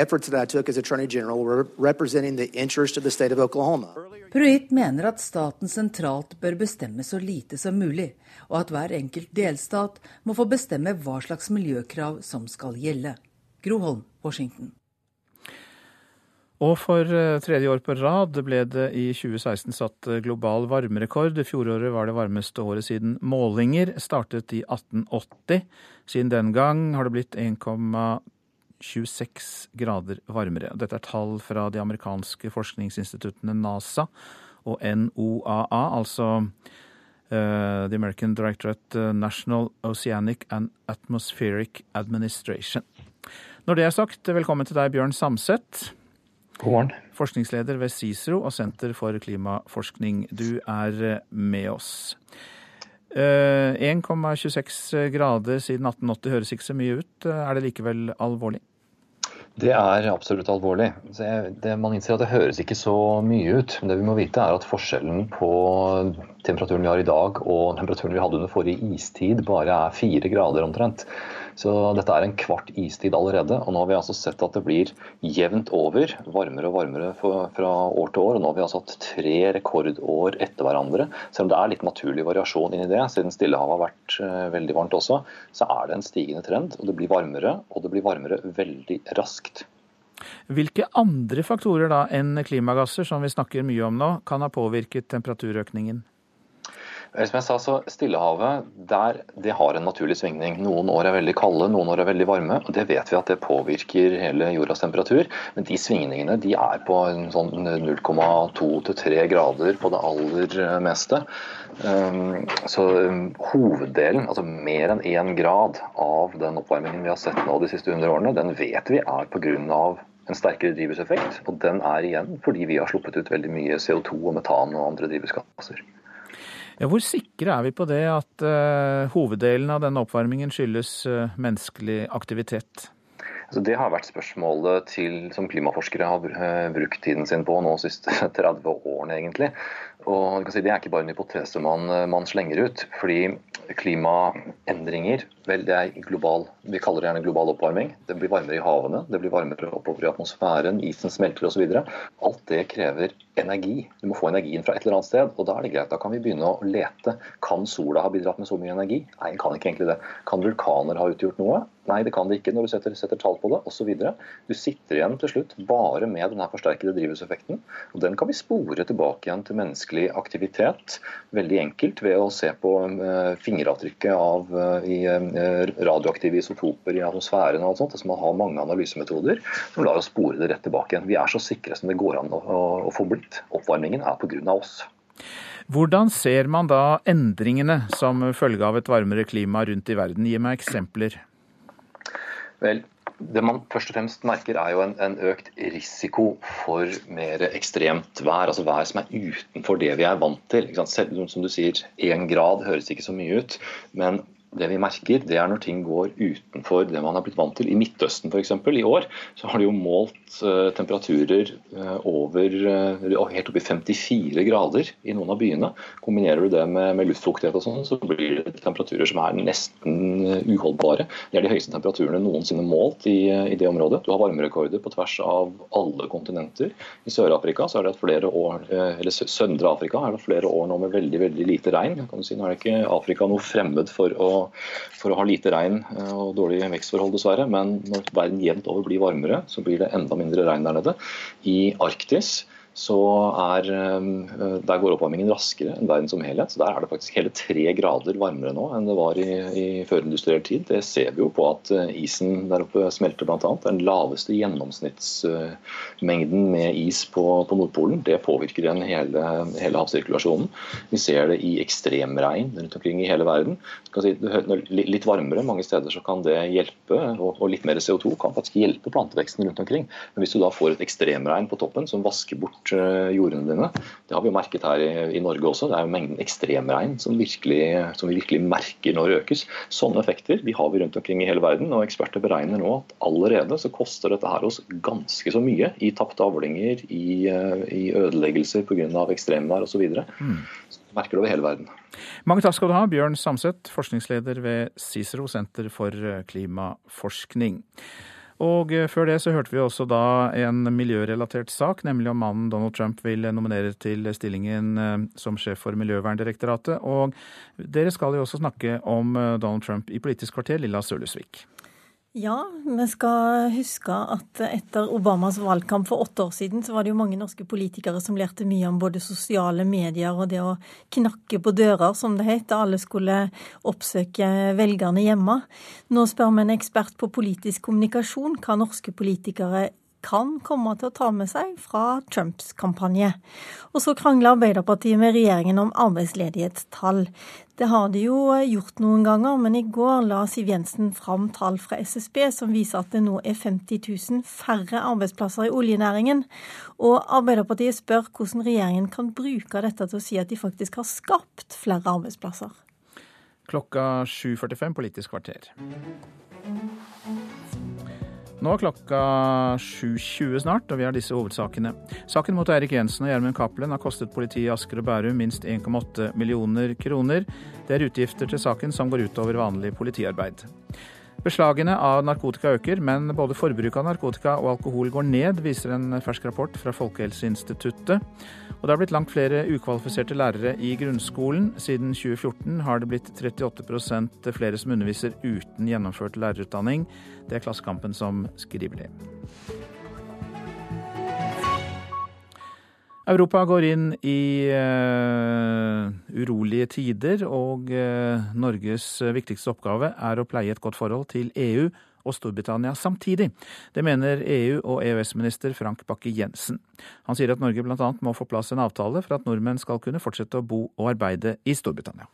Pruitt mener at staten sentralt bør bestemme så lite som mulig, og at hver enkelt delstat må få bestemme hva slags miljøkrav som skal gjelde. Groholm, Washington. Og for eh, tredje år på rad ble det i 2016 satt eh, global varmerekord. Fjoråret var det varmeste året siden målinger startet i 1880. Siden den gang har det blitt 1,26 grader varmere. Dette er tall fra de amerikanske forskningsinstituttene NASA og NOAA, altså uh, The American Directorate National Oceanic and Atmospheric Administration. Når det er sagt, velkommen til deg, Bjørn Samset. God morgen. Forskningsleder ved CICERO og Senter for klimaforskning. Du er eh, med oss. 1,26 eh, grader siden 1880 høres ikke så mye ut. Er det likevel alvorlig? Det er absolutt alvorlig. Det, man innser at det høres ikke så mye ut. Men det vi må vite er at forskjellen på temperaturen vi har i dag og temperaturen vi hadde under forrige istid, bare er fire grader omtrent. Så dette er en kvart istid allerede. Og nå har vi altså sett at det blir jevnt over varmere og varmere fra år til år. Og nå har vi altså hatt tre rekordår etter hverandre. Selv om det er litt naturlig variasjon inni det, siden Stillehavet har vært eh, veldig varmt også, så er det en stigende trend. Og det blir varmere, og det blir varmere veldig raskt. Hvilke andre faktorer da enn klimagasser, som vi snakker mye om nå, kan ha påvirket temperaturøkningen? Som jeg sa, så Stillehavet der, det har en naturlig svingning. Noen år er veldig kalde, noen år er veldig varme. og Det vet vi at det påvirker hele jordas temperatur. Men de svingningene de er på sånn 0,2-3 grader på det aller meste. Um, så hoveddelen, altså mer enn én grad av den oppvarmingen vi har sett nå de siste 100 årene, den vet vi er pga. en sterkere drivhuseffekt. Og den er igjen fordi vi har sluppet ut veldig mye CO2 og metan og andre drivhusgasser. Ja, hvor sikre er vi på det at uh, hoveddelen av denne oppvarmingen skyldes uh, menneskelig aktivitet? Altså, det har vært spørsmålet til, som klimaforskere har uh, brukt tiden sin på nå de siste (laughs) 30 årene, egentlig. Og si, Det er ikke bare en hypotese man, man slenger ut. fordi klimaendringer vel, det er global, Vi kaller det gjerne global oppvarming. Det blir varmere i havene, det blir varmere oppover i atmosfæren, isen smelter osv. Alt det krever energi. Du må få energien fra et eller annet sted. og Da er det greit, da kan vi begynne å lete. Kan sola ha bidratt med så mye energi? Nei, den kan ikke egentlig det. Kan vulkaner ha utgjort noe? Nei, det kan det ikke når du setter, setter tall på det, osv. Du sitter igjen til slutt bare med denne forsterkede drivhuseffekten. og Den kan vi spore tilbake igjen til menneskelig aktivitet. Veldig enkelt ved å se på uh, fingeravtrykket av uh, i, uh, radioaktive isotoper i atmosfæren og alt sånt. Så man har mange analysemetoder som lar oss spore det rett tilbake igjen. Vi er så sikre som det går an å, å, å få Oppvarmingen er pga. oss. Hvordan ser man da endringene som følge av et varmere klima rundt i verden? Gi meg eksempler. Vel, det man først og fremst merker, er jo en, en, økt risiko for mer ekstremt vær. Altså vær som er utenfor det vi er vant til. Selv som du sier, én grad høres ikke så mye ut. Men det vi merker, det er når ting går utenfor det man har blitt vant til. I Midtøsten f.eks. i år så har de jo målt uh, temperaturer uh, over uh, helt opp i 54 grader i noen av byene. Kombinerer du det med, med luftfuktighet og sånn, så blir det temperaturer som er nesten uholdbare. Det er de høyeste temperaturene noensinne målt i, i det området. Du har varmerekorder på tvers av alle kontinenter. I Sør-Afrika så er det flere år, eller Søndre Afrika er det flere år nå med veldig veldig lite regn. Kan du si, nå er det ikke Afrika noe fremmed for å for å ha lite regn eh, og dårlige vekstforhold, dessverre. Men når verden jevnt over blir varmere, så blir det enda mindre regn der nede. I Arktis så er, eh, der går oppvarmingen raskere enn verden som helhet. Så Der er det faktisk hele tre grader varmere nå enn det var i, i førindustriell tid. Det ser vi jo på at eh, isen der oppe smelter bl.a. Den laveste gjennomsnittsmengden med is på, på Nordpolen. Det påvirker igjen hele, hele, havsirkulasjonen. Vi ser det i ekstremregn rundt omkring i hele verden. Si, litt varmere mange steder så kan det hjelpe, og, litt mer CO2 kan faktisk hjelpe planteveksten rundt omkring. Men hvis du da får et ekstremregn på toppen som vasker bort eh, jordene dine, det har vi jo merket her i, i Norge også, det er jo mengden ekstremregn som, virkelig, som vi virkelig merker når det økes. Sånne effekter de har vi rundt omkring i hele verden, og eksperter beregner nå at allerede så koster dette her oss ganske så mye i tapte avlinger, i, eh, i ødeleggelser pga. ekstremvær osv. Mm. Merker det over hele verden. Mange takk skal du ha, Bjørn Samset, forskningsleder ved Cicero senter for klimaforskning. Og eh, før det så hørte vi også da en miljørelatert sak, nemlig om mannen Donald Trump vil nominere til stillingen eh, som sjef for Miljøverndirektoratet. Og dere skal jo også snakke om eh, Donald Trump i Politisk kvarter, Lilla Sølhusvik. Ja, vi skal huske at etter Obamas valgkamp for åtte år siden, så var det jo mange norske politikere som lærte mye om både sosiale medier og det å knakke på dører, som det het, alle skulle oppsøke velgerne hjemme. Nå spør vi en ekspert på politisk kommunikasjon hva norske politikere kan komme til å ta med seg fra Trumps kampanje. Og så krangler Arbeiderpartiet med regjeringen om arbeidsledighetstall. Det har de jo gjort noen ganger, men i går la Siv Jensen fram tall fra SSB som viser at det nå er 50 000 færre arbeidsplasser i oljenæringen. Og Arbeiderpartiet spør hvordan regjeringen kan bruke dette til å si at de faktisk har skapt flere arbeidsplasser. Klokka 7.45 Politisk kvarter. Nå er klokka 7.20 snart, og vi har disse hovedsakene. Saken mot Eirik Jensen og Gjermund Cappelen har kostet politiet i Asker og Bærum minst 1,8 millioner kroner. Det er utgifter til saken som går utover vanlig politiarbeid. Beslagene av narkotika øker, men både forbruket av narkotika og alkohol går ned, viser en fersk rapport fra Folkehelseinstituttet. Og det har blitt langt flere ukvalifiserte lærere i grunnskolen. Siden 2014 har det blitt 38% flere som underviser uten gjennomført lærerutdanning. Det er Klassekampen som skriver det. Europa går inn i uh, urolige tider, og uh, Norges viktigste oppgave er å pleie et godt forhold til EU og Storbritannia samtidig. Det mener EU- og EØS-minister Frank Bakke-Jensen. Han sier at Norge bl.a. må få plass en avtale for at nordmenn skal kunne fortsette å bo og arbeide i Storbritannia.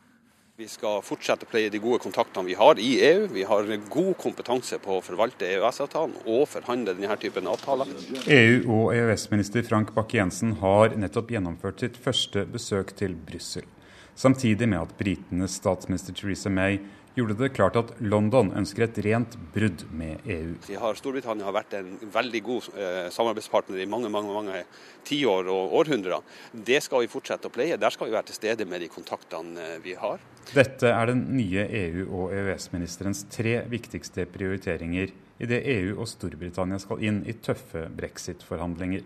Vi skal fortsette å pleie de gode kontaktene vi har i EU. Vi har god kompetanse på å forvalte EØS-avtalen og forhandle denne typen avtaler. EU- og EØS-minister Frank Bakke-Jensen har nettopp gjennomført sitt første besøk til Brussel. Samtidig med at britenes statsminister Theresa May gjorde det klart at London ønsker et rent brudd med EU. Har Storbritannia har vært en veldig god eh, samarbeidspartner i mange mange, mange tiår og århundrer. Det skal vi fortsette å pleie. Der skal vi være til stede med de kontaktene eh, vi har. Dette er den nye EU- og EØS-ministerens tre viktigste prioriteringer idet EU og Storbritannia skal inn i tøffe brexit-forhandlinger.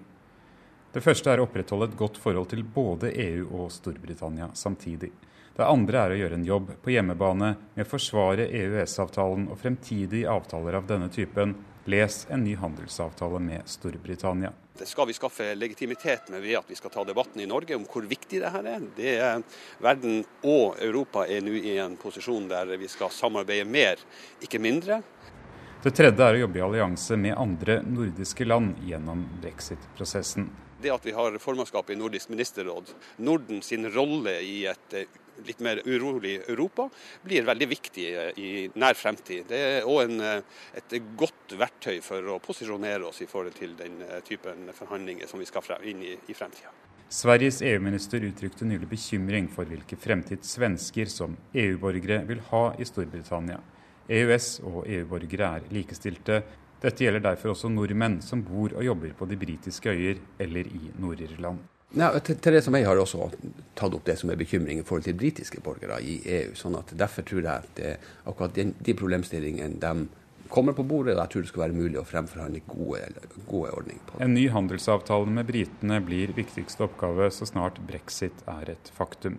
Det første er å opprettholde et godt forhold til både EU og Storbritannia samtidig. Det andre er å gjøre en jobb på hjemmebane med å forsvare EØS-avtalen og fremtidige avtaler av denne typen. Les en ny handelsavtale med Storbritannia. Det skal vi skaffe legitimitet med ved at vi skal ta debatten i Norge om hvor viktig det her er. Det er verden og Europa er nå i en posisjon der vi skal samarbeide mer, ikke mindre. Det tredje er å jobbe i allianse med andre nordiske land gjennom brexit-prosessen. Det at vi har formannskapet i Nordisk ministerråd, Norden sin rolle i et litt mer urolig Europa, blir veldig viktig eh, i nær fremtid. Det er òg eh, et godt verktøy for å posisjonere oss i forhold til den eh, typen forhandlinger som vi skal inn i i fremtida. Sveriges EU-minister uttrykte nylig bekymring for hvilke fremtid svensker som EU-borgere vil ha i Storbritannia. EØS- og EU-borgere er likestilte. Dette gjelder derfor også nordmenn som bor og jobber på de britiske øyer eller i Nord-Irland. Ja, Theresa May har også tatt opp det som er bekymring i forhold til britiske borgere i EU. sånn at Derfor tror jeg at det, akkurat de, de problemstillingene de kommer på bordet, og jeg tror det skal være mulig å fremforhandle gode, gode ordninger på. En ny handelsavtale med britene blir viktigste oppgave så snart brexit er et faktum.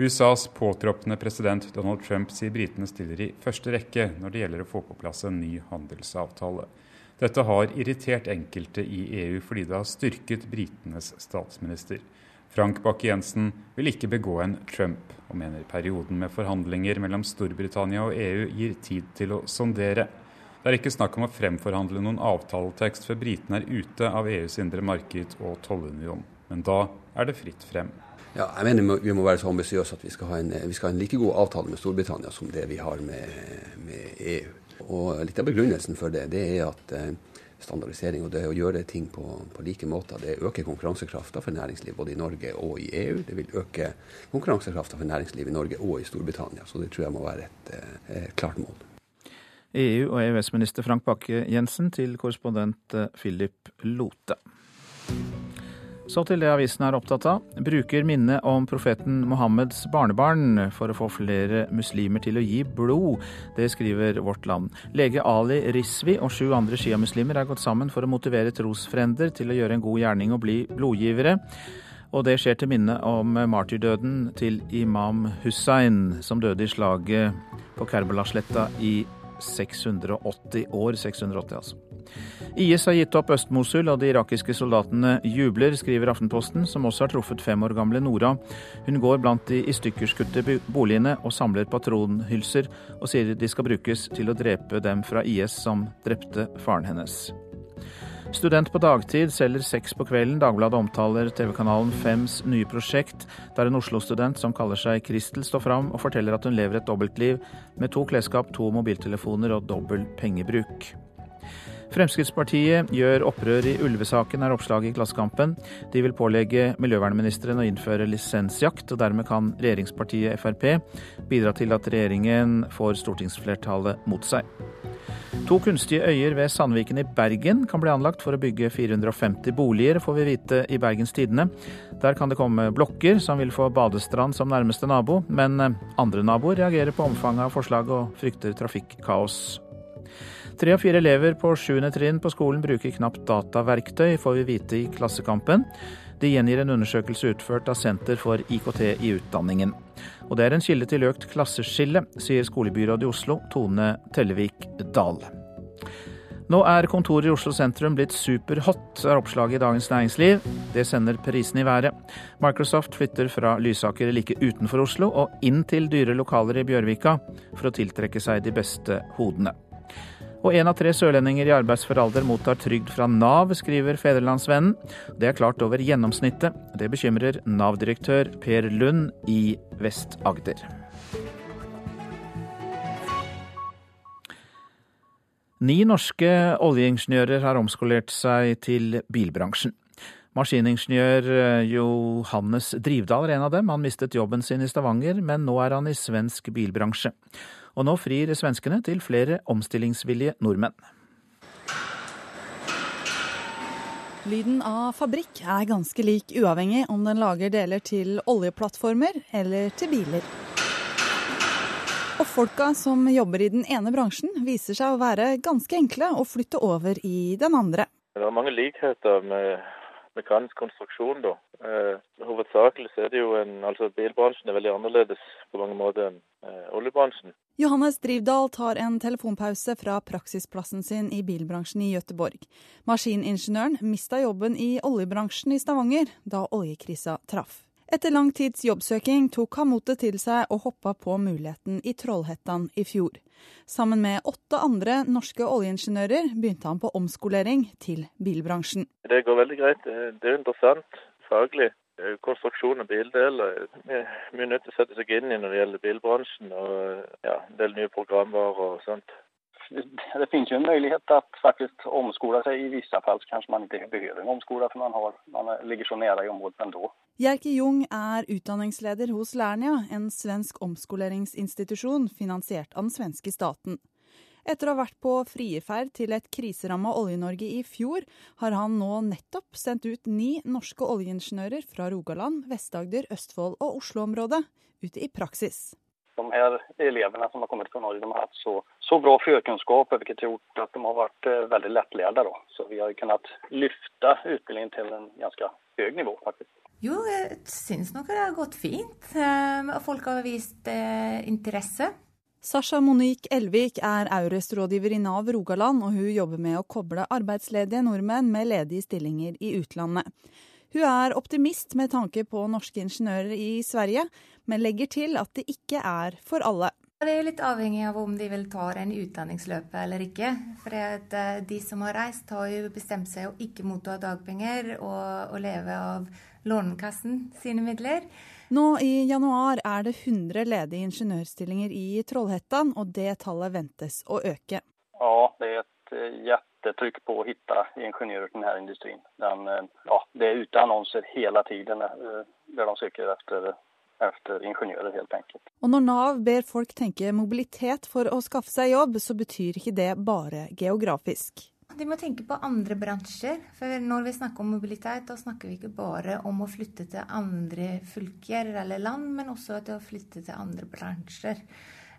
USAs påtroppende president Donald Trump sier britene stiller i første rekke når det gjelder å få på plass en ny handelsavtale. Dette har irritert enkelte i EU fordi det har styrket britenes statsminister. Frank Bakke-Jensen vil ikke begå en Trump, og mener perioden med forhandlinger mellom Storbritannia og EU gir tid til å sondere. Det er ikke snakk om å fremforhandle noen avtaletekst før britene er ute av EUs indre marked og tollunion. Men da er det fritt frem. Ja, jeg mener Vi må være så ambisiøse at vi skal, en, vi skal, ha en, like god avtale med Storbritannia som det vi har med, med, EU. Og Litt av begrunnelsen for det det er at eh, standardisering og det å gjøre ting på, på like måter, det øker konkurransekrafta for næringsliv både i Norge og i EU. Det vil øke konkurransekrafta for næringsliv i Norge og i Storbritannia. Så det tror jeg må være et, et eh, klart mål. EU- og EØS-minister Frank Bakke-Jensen til korrespondent eh, Philip Lote. Så til det avisen er opptatt av. Bruker minnet om profeten Mohammeds barnebarn for å få flere muslimer til å gi blod. Det skriver Vårt Land. Lege Ali Risvi og sju andre sjiamuslimer er gått sammen for å motivere trosfrender til å gjøre en god gjerning og bli blodgivere. Og det skjer til minne om martyrdøden til imam Hussein, som døde i slaget på Kerbala-sletta i 680 år. 680, altså. IS har gitt opp Øst-Mosul, og de irakiske soldatene jubler, skriver Aftenposten, som også har truffet fem år gamle Nora. Hun går blant de i stykker skutte boligene og samler patronhylser, og sier de skal brukes til å drepe dem fra IS som drepte faren hennes. Student på dagtid selger sex på kvelden. Dagbladet omtaler TV-kanalen Fems nye prosjekt, der en Oslo-student som kaller seg Kristel, står fram og forteller at hun lever et dobbeltliv med to klesskap, to mobiltelefoner og dobbel pengebruk. Fremskrittspartiet gjør opprør i ulvesaken, er oppslaget i Klassekampen. De vil pålegge miljøvernministeren å innføre lisensjakt, og dermed kan regjeringspartiet Frp bidra til at regjeringen får stortingsflertallet mot seg. To kunstige øyer ved Sandviken i Bergen kan bli anlagt for å bygge 450 boliger, får vi vite i Bergens Tidende. Der kan det komme blokker som vil få badestrand som nærmeste nabo, men andre naboer reagerer på omfanget av forslaget og frykter trafikkaos. Tre av fire elever på sjuende trinn på skolen bruker knapt dataverktøy, får vi vite i Klassekampen. De gjengir en undersøkelse utført av Senter for IKT i utdanningen. Og det er en kilde til økt klasseskille, sier skolebyrådet i Oslo, Tone Tellevik Dahl. Nå er kontoret i Oslo sentrum blitt superhot, er oppslaget i Dagens Næringsliv. Det sender prisen i været. Microsoft flytter fra Lysaker like utenfor Oslo og inn til dyre lokaler i Bjørvika for å tiltrekke seg de beste hodene. Og én av tre sørlendinger i arbeidsfør alder mottar trygd fra Nav, skriver Federlandsvennen. Det er klart over gjennomsnittet. Det bekymrer Nav-direktør Per Lund i Vest-Agder. Ni norske oljeingeniører har omskolert seg til bilbransjen. Maskiningeniør eh, Johannes Drivdal er en av dem. Han mistet jobben sin i Stavanger, men nå er han i svensk bilbransje. Og nå frir svenskene til flere omstillingsvillige nordmenn. Lyden av fabrikk er ganske lik uavhengig om den lager deler til oljeplattformer eller til biler. Og folka som jobber i den ene bransjen, viser seg å være ganske enkle å flytte over i den andre. Det er mange likheter med mekanisk konstruksjon, da. Eh, hovedsakelig er det jo en Altså bilbransjen er veldig annerledes på mange måter enn eh, oljebransjen. Johannes Drivdal tar en telefonpause fra praksisplassen sin i bilbransjen i Gøteborg. Maskiningeniøren mista jobben i oljebransjen i Stavanger da oljekrisa traff. Etter lang tids jobbsøking tok han motet til seg og hoppa på muligheten i Trollhättan i fjor. Sammen med åtte andre norske oljeingeniører begynte han på omskolering til bilbransjen. Det går veldig greit. Det er interessant faglig. Konstruksjon av bildeler er mye nødt til å sette seg inn i når det gjelder bilbransjen. og ja, En del nye programvarer og sånt det finns ju en möjlighet att faktiskt omskola sig. I vissa fall så kanske man inte behöver omskola för man, har, man ligger så nära i området ändå. Jerke Jung er utdanningsleder hos Lernia, en svensk omskoleringsinstitusjon finansiert av den svenske staten. Etter å ha vært på frierferd til et kriseramma Olje-Norge i fjor, har han nå nettopp sendt ut ni norske oljeingeniører fra Rogaland, Vest-Agder, Østfold og Oslo-området ut i praksis de her elevene som har kommet fra Norge, de har hatt så, så bra førkunnskaper, hvilket har gjort at de har vært eh, veldig lettledet. Så vi har kunnet løfte utbildningen til en ganske høy nivå, faktisk. Jo, jeg syns nok det har gått fint. Eh, folk har vist eh, interesse. Sasha Monique Elvik er Aures-rådgiver i Nav Rogaland, og hun jobber med å koble arbeidsledige nordmenn med ledige stillinger i utlandet. Hun er optimist med tanke på norske ingeniører i Sverige, men legger til at det ikke er for alle. Det er litt avhengig av om de vil ta en utdanningsløp eller ikke. For eh, de som har reist, har jo bestemt seg å ikke motta dagpenger og, og leve av Lånekassen sine midler. Nå i januar er det 100 ledige ingeniørstillinger i Trollhättan, og det tallet ventes å øke. Ja, det er et hjertetrykk jättetryck på å finne ingeniører til denne industrien. Den, eh, ja, det er ute annonser hele tiden eh, der de søker etter, etter ingeniører, helt enkelt. Og når Nav ber folk tenke mobilitet for å skaffe seg jobb, så betyr ikke det bare geografisk. De må tenke på andre bransjer. For når vi snakker om mobilitet, da snakker vi ikke bare om å flytte til andre fylker eller land, men også til å flytte til andre bransjer.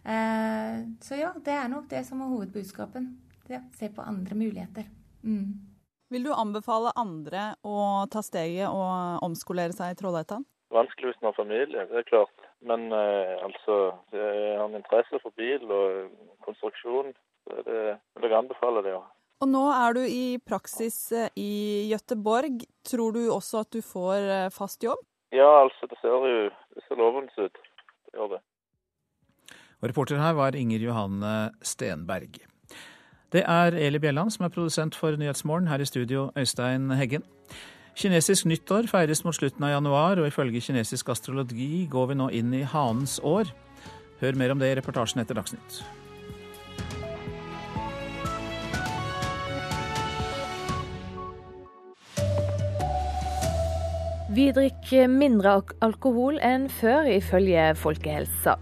Eh, så ja, det er nok det som er hovedbudskapen. Ja, se på andre muligheter. Mm. Vil du anbefale andre å ta steget og omskolere seg i Trollhättan? Vanskelig hvis man har familie, det er klart. Men eh, altså, jeg har en interesse for bil og konstruksjon. Så det vil jeg anbefale det. Ja. Og nå er du i praksis eh, i Gøteborg. Tror du også at du får eh, fast jobb? Ja, altså det ser jo det ser lovende ut. Det gjør det. Og reporter her var Inger Johanne Stenberg. Det er Eli Bjelland som er produsent for Nyhetsmorgen. Her i studio, Øystein Heggen. Kinesisk nyttår feires mot slutten av januar, og ifølge kinesisk astrologi går vi nå inn i hanens år. Hør mer om det i reportasjen etter Dagsnytt. Vi drikker mindre alkohol enn før, ifølge Folkehelsa.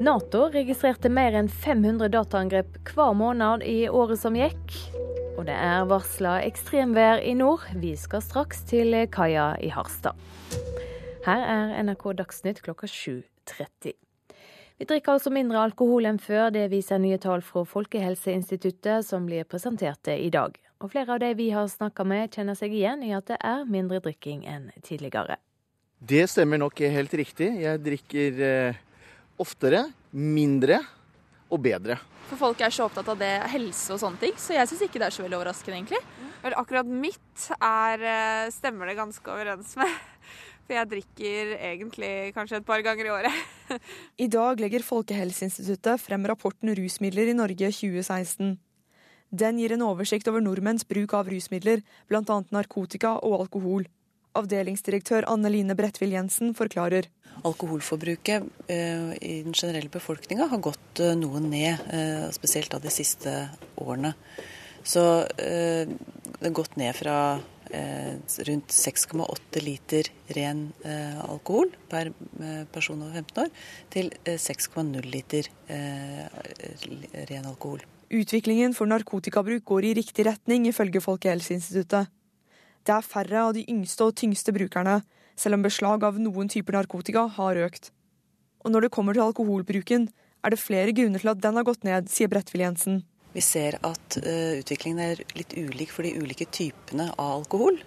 Nato registrerte mer enn 500 dataangrep hver måned i året som gikk. Og det er varsla ekstremvær i nord. Vi skal straks til kaia i Harstad. Her er NRK Dagsnytt klokka 7.30. Vi drikker altså mindre alkohol enn før, det viser nye tall fra Folkehelseinstituttet som blir presenterte i dag. Og flere av de vi har snakka med, kjenner seg igjen i at det er mindre drikking enn tidligere. Det stemmer nok helt riktig. Jeg drikker eh, oftere, mindre og bedre. For folk er så opptatt av det helse og sånne ting, så jeg syns ikke det er så veldig overraskende, egentlig. Vel, akkurat mitt er, eh, stemmer det ganske overens med. (laughs) For jeg drikker egentlig kanskje et par ganger i året. (laughs) I dag legger Folkehelseinstituttet frem rapporten Rusmidler i Norge 2016. Den gir en oversikt over nordmenns bruk av rusmidler, bl.a. narkotika og alkohol. Avdelingsdirektør Anne Line Bredtvill Jensen forklarer. Alkoholforbruket eh, i den generelle befolkninga har gått eh, noe ned, eh, spesielt de siste årene. Så det har gått ned fra rundt 6,8 liter ren alkohol per person over 15 år, til 6,0 liter ren alkohol. Utviklingen for narkotikabruk går i riktig retning, ifølge Folkehelseinstituttet. Det er færre av de yngste og tyngste brukerne, selv om beslag av noen typer narkotika har økt. Og når det kommer til alkoholbruken, er det flere grunner til at den har gått ned, sier Bredtvill Jensen. Vi ser at uh, utviklingen er litt ulik for de ulike typene av alkohol.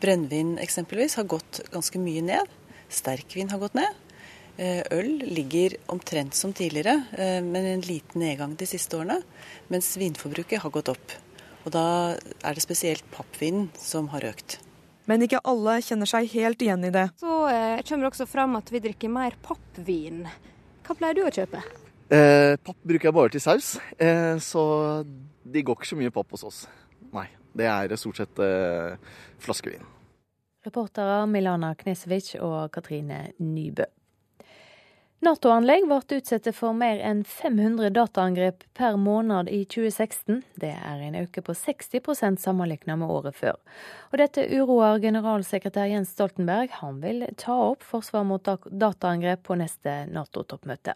Brennevin eksempelvis har gått ganske mye ned. Sterkvin har gått ned. Uh, øl ligger omtrent som tidligere, uh, men en liten nedgang de siste årene. Mens vinforbruket har gått opp. Og da er det spesielt pappvinen som har økt. Men ikke alle kjenner seg helt igjen i det. Så eh, kommer det også fram at vi drikker mer pappvin. Hva pleier du å kjøpe? Eh, papp bruker jeg bare til saus, eh, så det går ikke så mye papp hos oss. Nei. Det er stort sett eh, flaskevin. Reportere Milana Knesevic og Katrine Nybø. Nato-anlegg ble utsatt for mer enn 500 dataangrep per måned i 2016. Det er en økning på 60% sammenlignet med året før. Og dette uroer generalsekretær Jens Stoltenberg. Han vil ta opp forsvar mot dataangrep på neste Nato-toppmøte.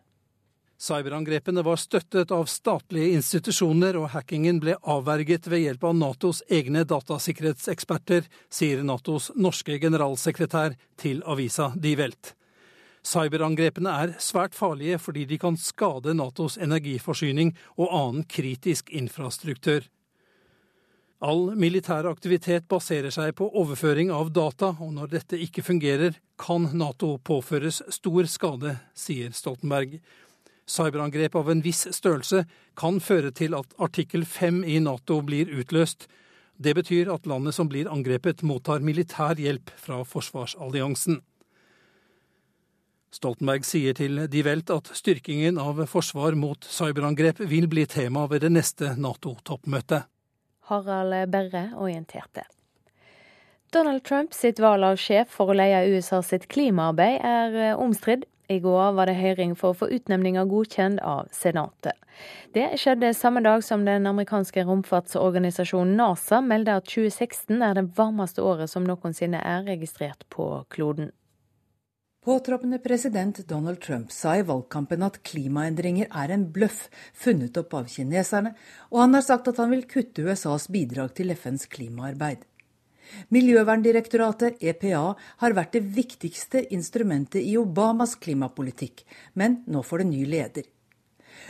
Cyberangrepene var støttet av statlige institusjoner, og hackingen ble avverget ved hjelp av Natos egne datasikkerhetseksperter, sier Natos norske generalsekretær til avisa Die Welt. Cyberangrepene er svært farlige fordi de kan skade Natos energiforsyning og annen kritisk infrastruktur. All militær aktivitet baserer seg på overføring av data, og når dette ikke fungerer, kan Nato påføres stor skade, sier Stoltenberg. Cyberangrep av en viss størrelse kan føre til at artikkel 5 i Nato blir utløst. Det betyr at landet som blir angrepet, mottar militær hjelp fra forsvarsalliansen. Stoltenberg sier til Die Welt at styrkingen av forsvar mot cyberangrep vil bli tema ved det neste Nato-toppmøtet. Harald Berre orienterte. Donald Trump sitt valg av sjef for å leie USA sitt klimaarbeid er eh, omstridt. I går var det høring for å få utnevninga godkjent av Senatet. Det skjedde samme dag som den amerikanske romfartsorganisasjonen NASA melder at 2016 er det varmeste året som noensinne er registrert på kloden. Påtroppende president Donald Trump sa i valgkampen at klimaendringer er en bløff funnet opp av kineserne, og han har sagt at han vil kutte USAs bidrag til FNs klimaarbeid. Miljøverndirektoratet, EPA, har vært det viktigste instrumentet i Obamas klimapolitikk, men nå får det ny leder.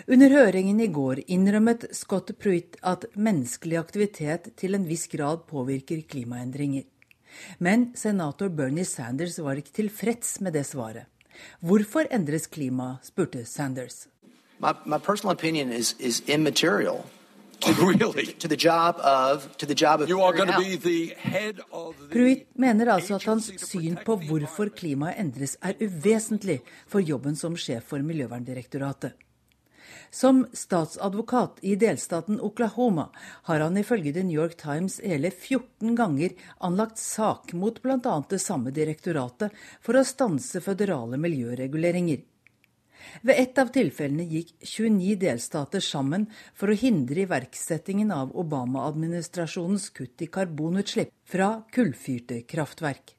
Under høringen i går innrømmet Scott Pruitt at menneskelig aktivitet til en viss grad påvirker klimaendringer. Men senator Bernie Sanders var ikke tilfreds med det svaret. Hvorfor endres klimaet, spurte Sanders. My, my personal opinion is, is immaterial. (laughs) Pruitt mener altså at hans syn på hvorfor klimaet endres er uvesentlig for jobben som sjef for Miljøverndirektoratet. Som statsadvokat i delstaten Oklahoma har han ifølge The New York Times hele 14 ganger anlagt sak mot bl.a. det samme direktoratet for å stanse føderale miljøreguleringer. Ved ett av tilfellene gikk 29 delstater sammen for å hindre iverksettingen av Obama-administrasjonens kutt i karbonutslipp fra kullfyrte kraftverk.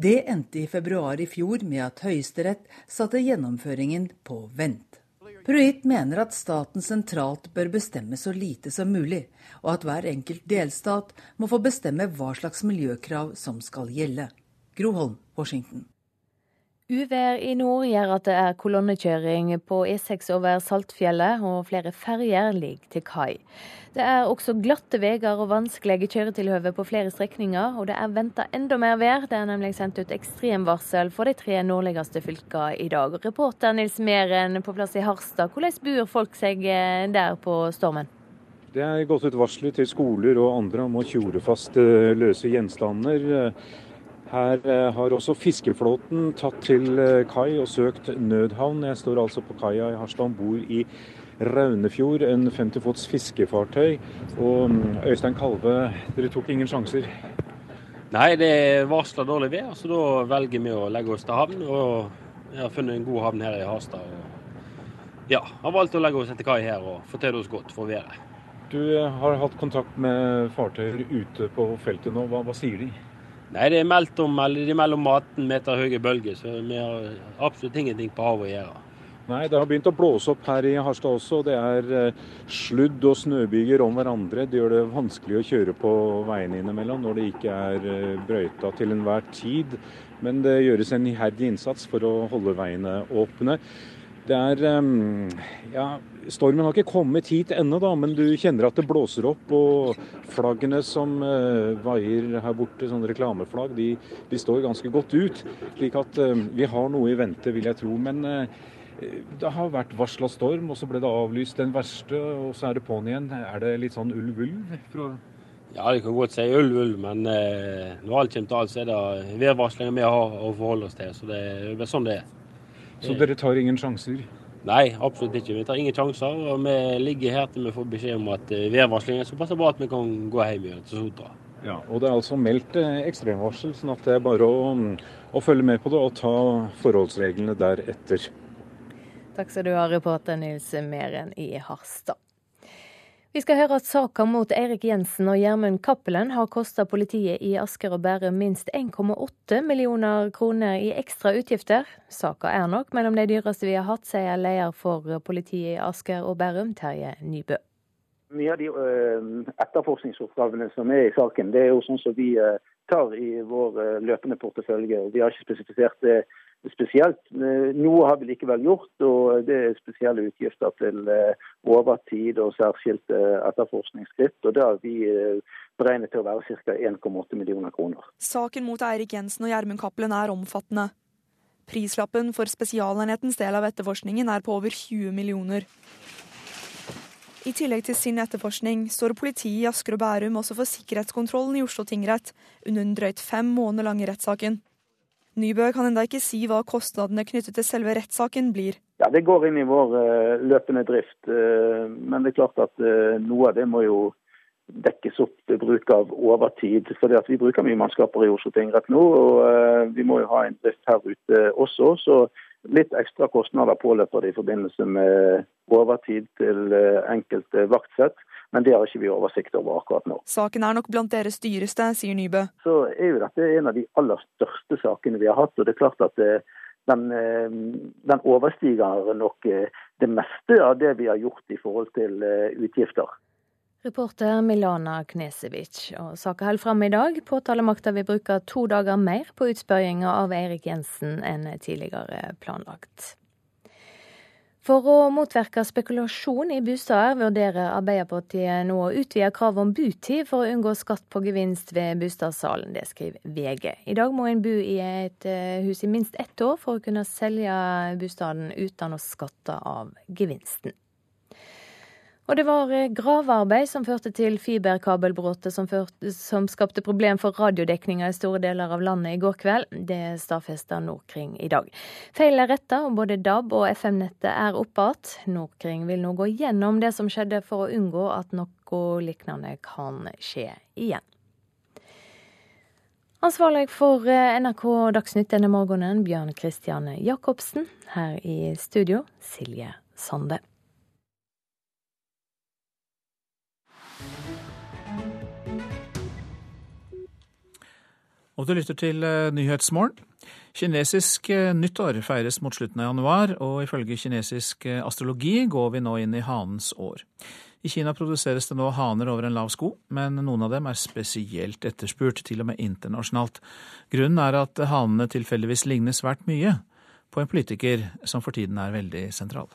Det endte i februar i fjor med at Høyesterett satte gjennomføringen på vent. Pruitt mener at staten sentralt bør bestemme så lite som mulig, og at hver enkelt delstat må få bestemme hva slags miljøkrav som skal gjelde. Groholm, Washington. Uvær i nord gjør at det er kolonnekjøring på E6 over Saltfjellet, og flere ferjer ligger til kai. Det er også glatte veier og vanskelige kjøretilhøve på flere strekninger, og det er venta enda mer vær. Det er nemlig sendt ut ekstremvarsel for de tre nordligste fylkene i dag. Reporter Nils Meren på plass i Harstad, hvordan bor folk seg eh, der på stormen? Det er gått ut varsler til skoler og andre om å tjore fast eh, løse gjenstander. Her eh, har også fiskeflåten tatt til eh, kai og søkt nødhavn. Jeg står altså på kaia i Harstad om bord i Raunefjord, en 50 fots fiskefartøy. Og mm, Øystein Kalve, dere tok ingen sjanser? Nei, det varsler dårlig vær, så da velger vi å legge oss til havn. Og jeg har funnet en god havn her i Harstad. Og ja, har valgt å legge oss til kai her og fortelle oss godt for været. Du har hatt kontakt med fartøyer ute på feltet nå. Hva, hva sier de? Nei, det er meldt om de er mellom 18 meter høye bølger, så vi har absolutt ingenting på havet å gjøre. Nei, det har begynt å blåse opp her i Harstad også. Det er eh, sludd og snøbyger om hverandre. Det gjør det vanskelig å kjøre på veiene innimellom når det ikke er eh, brøyta til enhver tid. Men det gjøres en iherdig innsats for å holde veiene åpne. Det er ehm, Ja, stormen har ikke kommet hit ennå, da, men du kjenner at det blåser opp. Og flaggene som uh, vaier her borte, sånne reklameflagg, de, de, står ganske godt ut. Slik at uh, vi har noe i vente, vil jeg tro. Men uh, det har vært varsla storm, og så ble det avlyst den verste, og så er det på'n igjen. Er det litt sånn ulv-ulv? Ja, det kan godt si ulv-ulv, men når alt kommer til alt, så er det værvarslinger vi har å forholde oss til. Så det er sånn det er. Så dere tar ingen sjanser? Nei, absolutt ikke. Vi tar ingen sjanser. og Vi ligger her til vi får beskjed om at eh, værvarslingen er såpass bra at vi kan gå hjem igjen til Sotra. Ja, og Det er altså meldt eh, ekstremvarsel, sånn at det er bare å, å følge med på det og ta forholdsreglene deretter. Takk skal du ha, reporter Nils Meren i Harstad. Vi skal høre at saka mot Eirik Jensen og Gjermund Cappelen har kosta politiet i Asker og Bærum minst 1,8 millioner kroner i ekstra utgifter. Saka er nok mellom de dyreste vi har hatt, sier leder for politiet i Asker og Bærum, Terje Nybø. Mye av de etterforskningsoppgavene som er i saken, det er jo sånn som vi tar i vår løpende portefølje. Vi har ikke spesifisert det spesielt. Eh, noe har vi likevel gjort, og det er spesielle utgifter til eh, overtid og særskilte etterforskningsskritt. og Det har vi eh, beregnet til å være ca. 1,8 millioner kroner. Saken mot Eirik Jensen og Gjermund Cappelen er omfattende. Prislappen for Spesialenhetens del av etterforskningen er på over 20 millioner. I tillegg til sin etterforskning står politiet i Asker og Bærum også for sikkerhetskontrollen i Oslo tingrett under den drøyt fem måneder lange rettssaken. Nybø kan enda ikke si hva kostnadene knyttet til selve rettssaken blir. Ja, Det går inn i vår uh, løpende drift. Uh, men det er klart at uh, noe av det må jo dekkes opp ved bruk av overtid. For vi bruker mye mannskaper i Oslo tingrett nå, og vi må jo ha en drift her ute også. Så Litt ekstra kostnader påløper det i forbindelse med overtid til eh, enkelte vaktsett, men det har ikke vi oversikt over akkurat nå. Saken er nok blant deres dyreste, sier Nybø. Så er jo dette en av de aller største sakene vi har hatt. og det er klart at det, eh, den, eh, den overstiger nok det meste av det vi har gjort i forhold til utgifter. Reporter Milana Knesevic. Og saka holder fram i dag. Påtalemakta vil bruke to dager mer på utspørringa av Eirik Jensen enn tidligere planlagt. For å motvirke spekulasjon i bostader vurderer Arbeiderpartiet nå å utvide kravet om butid for å unngå skatt på gevinst ved boligsalg. Det skriver VG. I dag må en bo i et eh, hus i minst ett år for å kunne selge bostaden uten å skatte av gevinsten. Og det var eh, gravearbeid som førte til fiberkabelbruddet som, som, skapte problem for radiodekninga i store deler av landet i går kveld. Det stadfesta Nordkring i dag. Feilen er retta, og både DAB og FM-nettet er oppe igjen. Nordkring vil nå gå gjennom det som skjedde, for å unngå at noe lignende kan skje igjen. Ansvarlig for eh, NRK Dagsnytt denne morgenen, Bjørn Kristian Jacobsen. Her i studio, Silje Sande. Og du lytter til eh, Nyhetsmorgen. Kinesisk eh, nyttår feires mot slutten av januar, og ifølge kinesisk eh, astrologi går vi nå inn i hanens år. I Kina produseres det nå haner over en lav sko, men noen av dem er spesielt etterspurt, til og med internasjonalt. Grunnen er at hanene tilfeldigvis ligner svært mye på en politiker som for tiden er veldig sentral.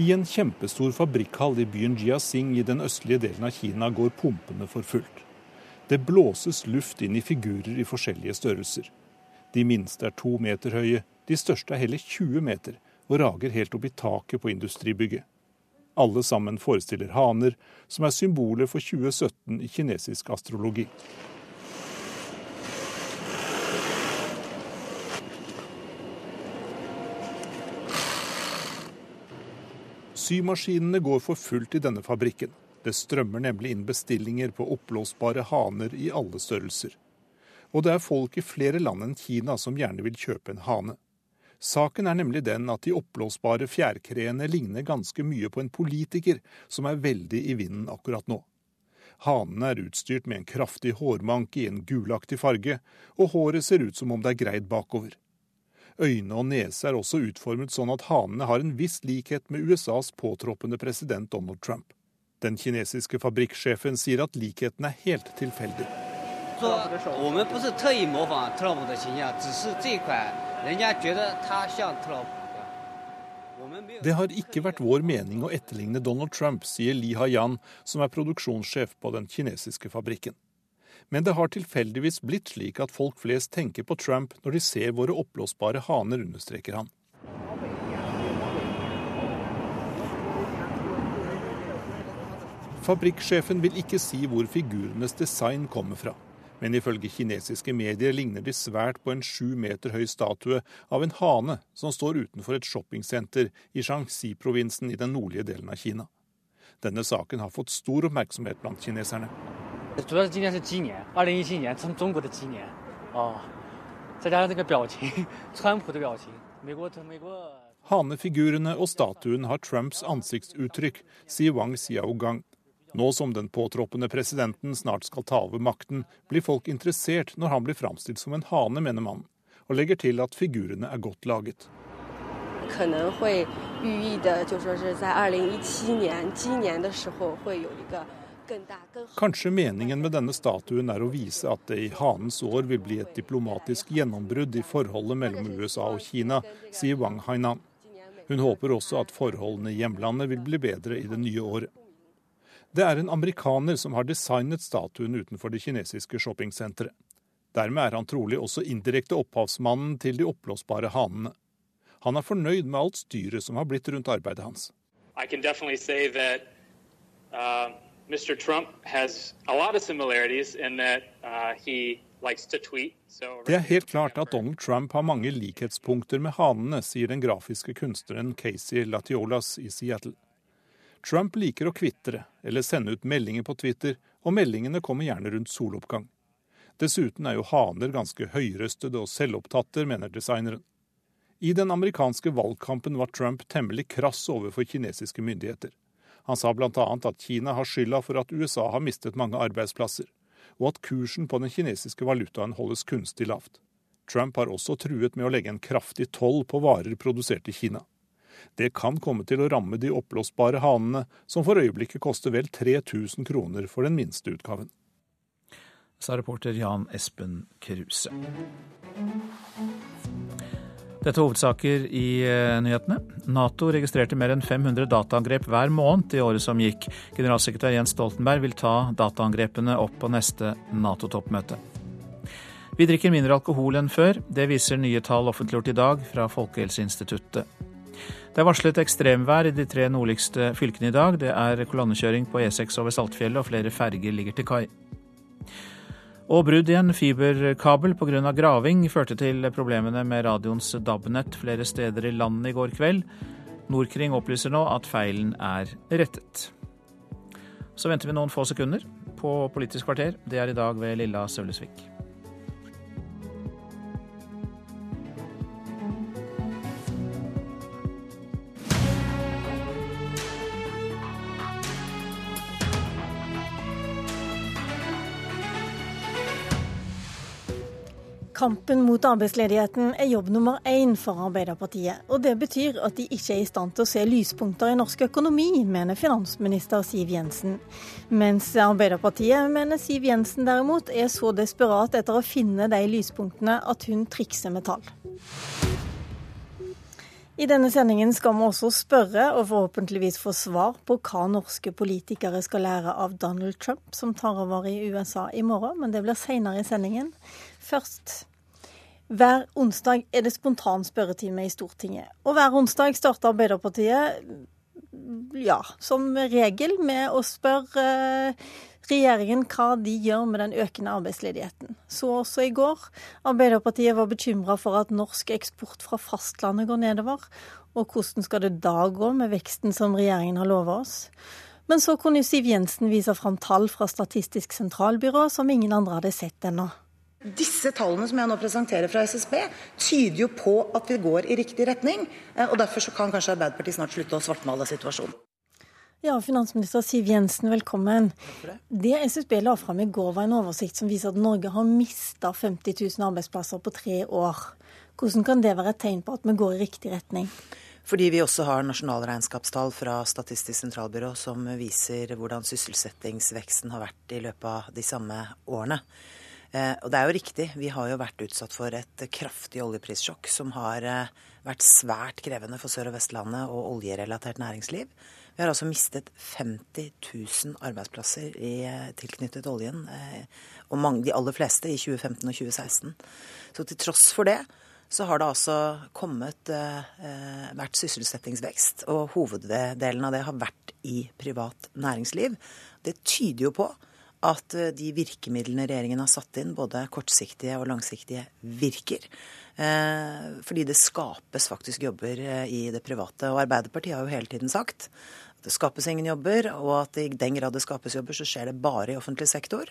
I en kjempestor fabrikkhall i byen Jiaxing i den østlige delen av Kina går pumpene for fullt. Det blåses luft inn i figurer i forskjellige størrelser. De minste er to meter høye, de største er hele 20 meter og rager helt opp i taket på industribygget. Alle sammen forestiller haner, som er symbolet for 2017 i kinesisk astrologi. Symaskinene går for fullt i denne fabrikken. Det strømmer nemlig inn bestillinger på oppblåsbare haner i alle størrelser. Og det er folk i flere land enn Kina som gjerne vil kjøpe en hane. Saken er nemlig den at de oppblåsbare fjærkreene ligner ganske mye på en politiker som er veldig i vinden akkurat nå. Hanene er utstyrt med en kraftig hårmanke i en gulaktig farge, og håret ser ut som om det er greid bakover. Øyne og nese er også utformet sånn at hanene har en viss likhet med USAs påtroppende president Donald Trump. Den kinesiske fabrikksjefen sier at likheten er helt tilfeldig. Det har ikke vært vår mening å etterligne Donald Trump, sier Li Hayan, som er produksjonssjef på den kinesiske fabrikken. Men det har tilfeldigvis blitt slik at folk flest tenker på Trump når de ser våre oppblåsbare haner, understreker han. Fabrikksjefen vil ikke si hvor figurenes design kommer fra. Men ifølge kinesiske medier ligner de svært på en sju meter høy statue av en hane som står utenfor et shoppingsenter i Shanxi-provinsen i den nordlige delen av Kina. Denne saken har fått stor oppmerksomhet blant kineserne. 主要是今年是鸡年，二零一七年，从中国的鸡年，哦，再加上这个表情，川普的表情，美国美国。Hanefigurene og statuen har Trumps ansiktsuttrykk, sier Wang Xiaogang. Nå som den påtroppende presidenten snart skal ta over makten, blir folk interessert når han blir framstilt som en hane, mener mannen, og legger til at figurene er godt laget. Kanskje meningen med denne statuen er å vise at det i hanens år vil bli et diplomatisk gjennombrudd i forholdet mellom USA og Kina, sier Wang Hainan. Hun håper også at forholdene i hjemlandet vil bli bedre i det nye året. Det er en amerikaner som har designet statuen utenfor det kinesiske shoppingsenteret. Dermed er han trolig også indirekte opphavsmannen til de oppblåsbare hanene. Han er fornøyd med alt styret som har blitt rundt arbeidet hans. I can definitely say that. Uh, Mr. Trump has a lot of similarities in that uh, he likes to tweet. Det er helt klart at Donald Trump har mange likhetspunkter med hanene, sier den grafiske kunstneren Casey Latiolas i Seattle. Trump liker å kvitre eller sende ut meldinger på Twitter, og meldingene kommer gjerne rundt soloppgang. Dessuten er jo haner ganske høyrøstede og selvopptatte, mener designeren. I den amerikanske valgkampen var Trump temmelig krass overfor kinesiske myndigheter. Han sa bl.a. at Kina har skylda for at USA har mistet mange arbeidsplasser, og at kursen på den kinesiske valutaen holdes kunstig lavt. Trump har også truet med å legge en kraftig toll på varer produsert i Kina. Det kan komme til å ramme de oppblåsbare hanene, som for øyeblikket koster vel 3000 kroner for den minste utgaven. Sa reporter Jan Espen Kruse. Dette er hovedsaker i eh, nyhetene. Nato registrerte mer enn 500 dataangrep hver måned i året som gikk. Generalsekretær Jens Stoltenberg vil ta dataangrepene opp på neste Nato-toppmøte. Vi drikker mindre alkohol enn før. Det viser nye tall offentliggjort i dag fra Folkehelseinstituttet. Det er varslet ekstremvær i de tre nordligste fylkene i dag. Det er kolonnekjøring på E6 over Saltfjellet, og flere ferger ligger til kai. Og brudd i en fiberkabel pga. graving førte til problemene med radioens DAB-nett flere steder i landet i går kveld. Nordkring opplyser nå at feilen er rettet. Så venter vi noen få sekunder på Politisk kvarter. Det er i dag ved Lilla Sølvesvik. Kampen mot arbeidsledigheten er jobb nummer én for Arbeiderpartiet. Og det betyr at de ikke er i stand til å se lyspunkter i norsk økonomi, mener finansminister Siv Jensen. Mens Arbeiderpartiet mener Siv Jensen derimot er så desperat etter å finne de lyspunktene at hun trikser med tall. I denne sendingen skal vi også spørre, og forhåpentligvis få svar på hva norske politikere skal lære av Donald Trump, som tar over i USA i morgen, men det blir seinere i sendingen. Først hver onsdag er det spontan spørretime i Stortinget. Og hver onsdag starter Arbeiderpartiet, ja, som regel med å spørre eh, regjeringen hva de gjør med den økende arbeidsledigheten. Så også i går. Arbeiderpartiet var bekymra for at norsk eksport fra fastlandet går nedover. Og hvordan skal det da gå med veksten som regjeringen har lova oss? Men så kunne Siv Jensen vise fram tall fra Statistisk sentralbyrå som ingen andre hadde sett ennå. Disse tallene som jeg nå presenterer fra SSB, tyder jo på at vi går i riktig retning. Eh, og Derfor så kan kanskje Arbeiderpartiet snart slutte å svartmale situasjonen. Ja, Finansminister Siv Jensen, velkommen. Det. det SSB la fram i går, var en oversikt som viser at Norge har mista 50 000 arbeidsplasser på tre år. Hvordan kan det være et tegn på at vi går i riktig retning? Fordi vi også har nasjonalregnskapstall fra Statistisk sentralbyrå som viser hvordan sysselsettingsveksten har vært i løpet av de samme årene. Eh, og det er jo riktig, vi har jo vært utsatt for et kraftig oljeprissjokk som har eh, vært svært krevende for Sør- og Vestlandet og oljerelatert næringsliv. Vi har altså mistet 50 000 arbeidsplasser i, eh, tilknyttet oljen, og mange, de aller fleste i 2015 og 2016. Så til tross for det så har det altså kommet eh, vært sysselsettingsvekst, og hoveddelen av det har vært i privat næringsliv. Det tyder jo på at eh, de virkemidlene regjeringen har satt inn, både kortsiktige og langsiktige, virker. Eh, fordi det skapes faktisk jobber eh, i det private. Og Arbeiderpartiet har jo hele tiden sagt at det skapes ingen jobber, og at i den grad det skapes jobber, så skjer det bare i offentlig sektor.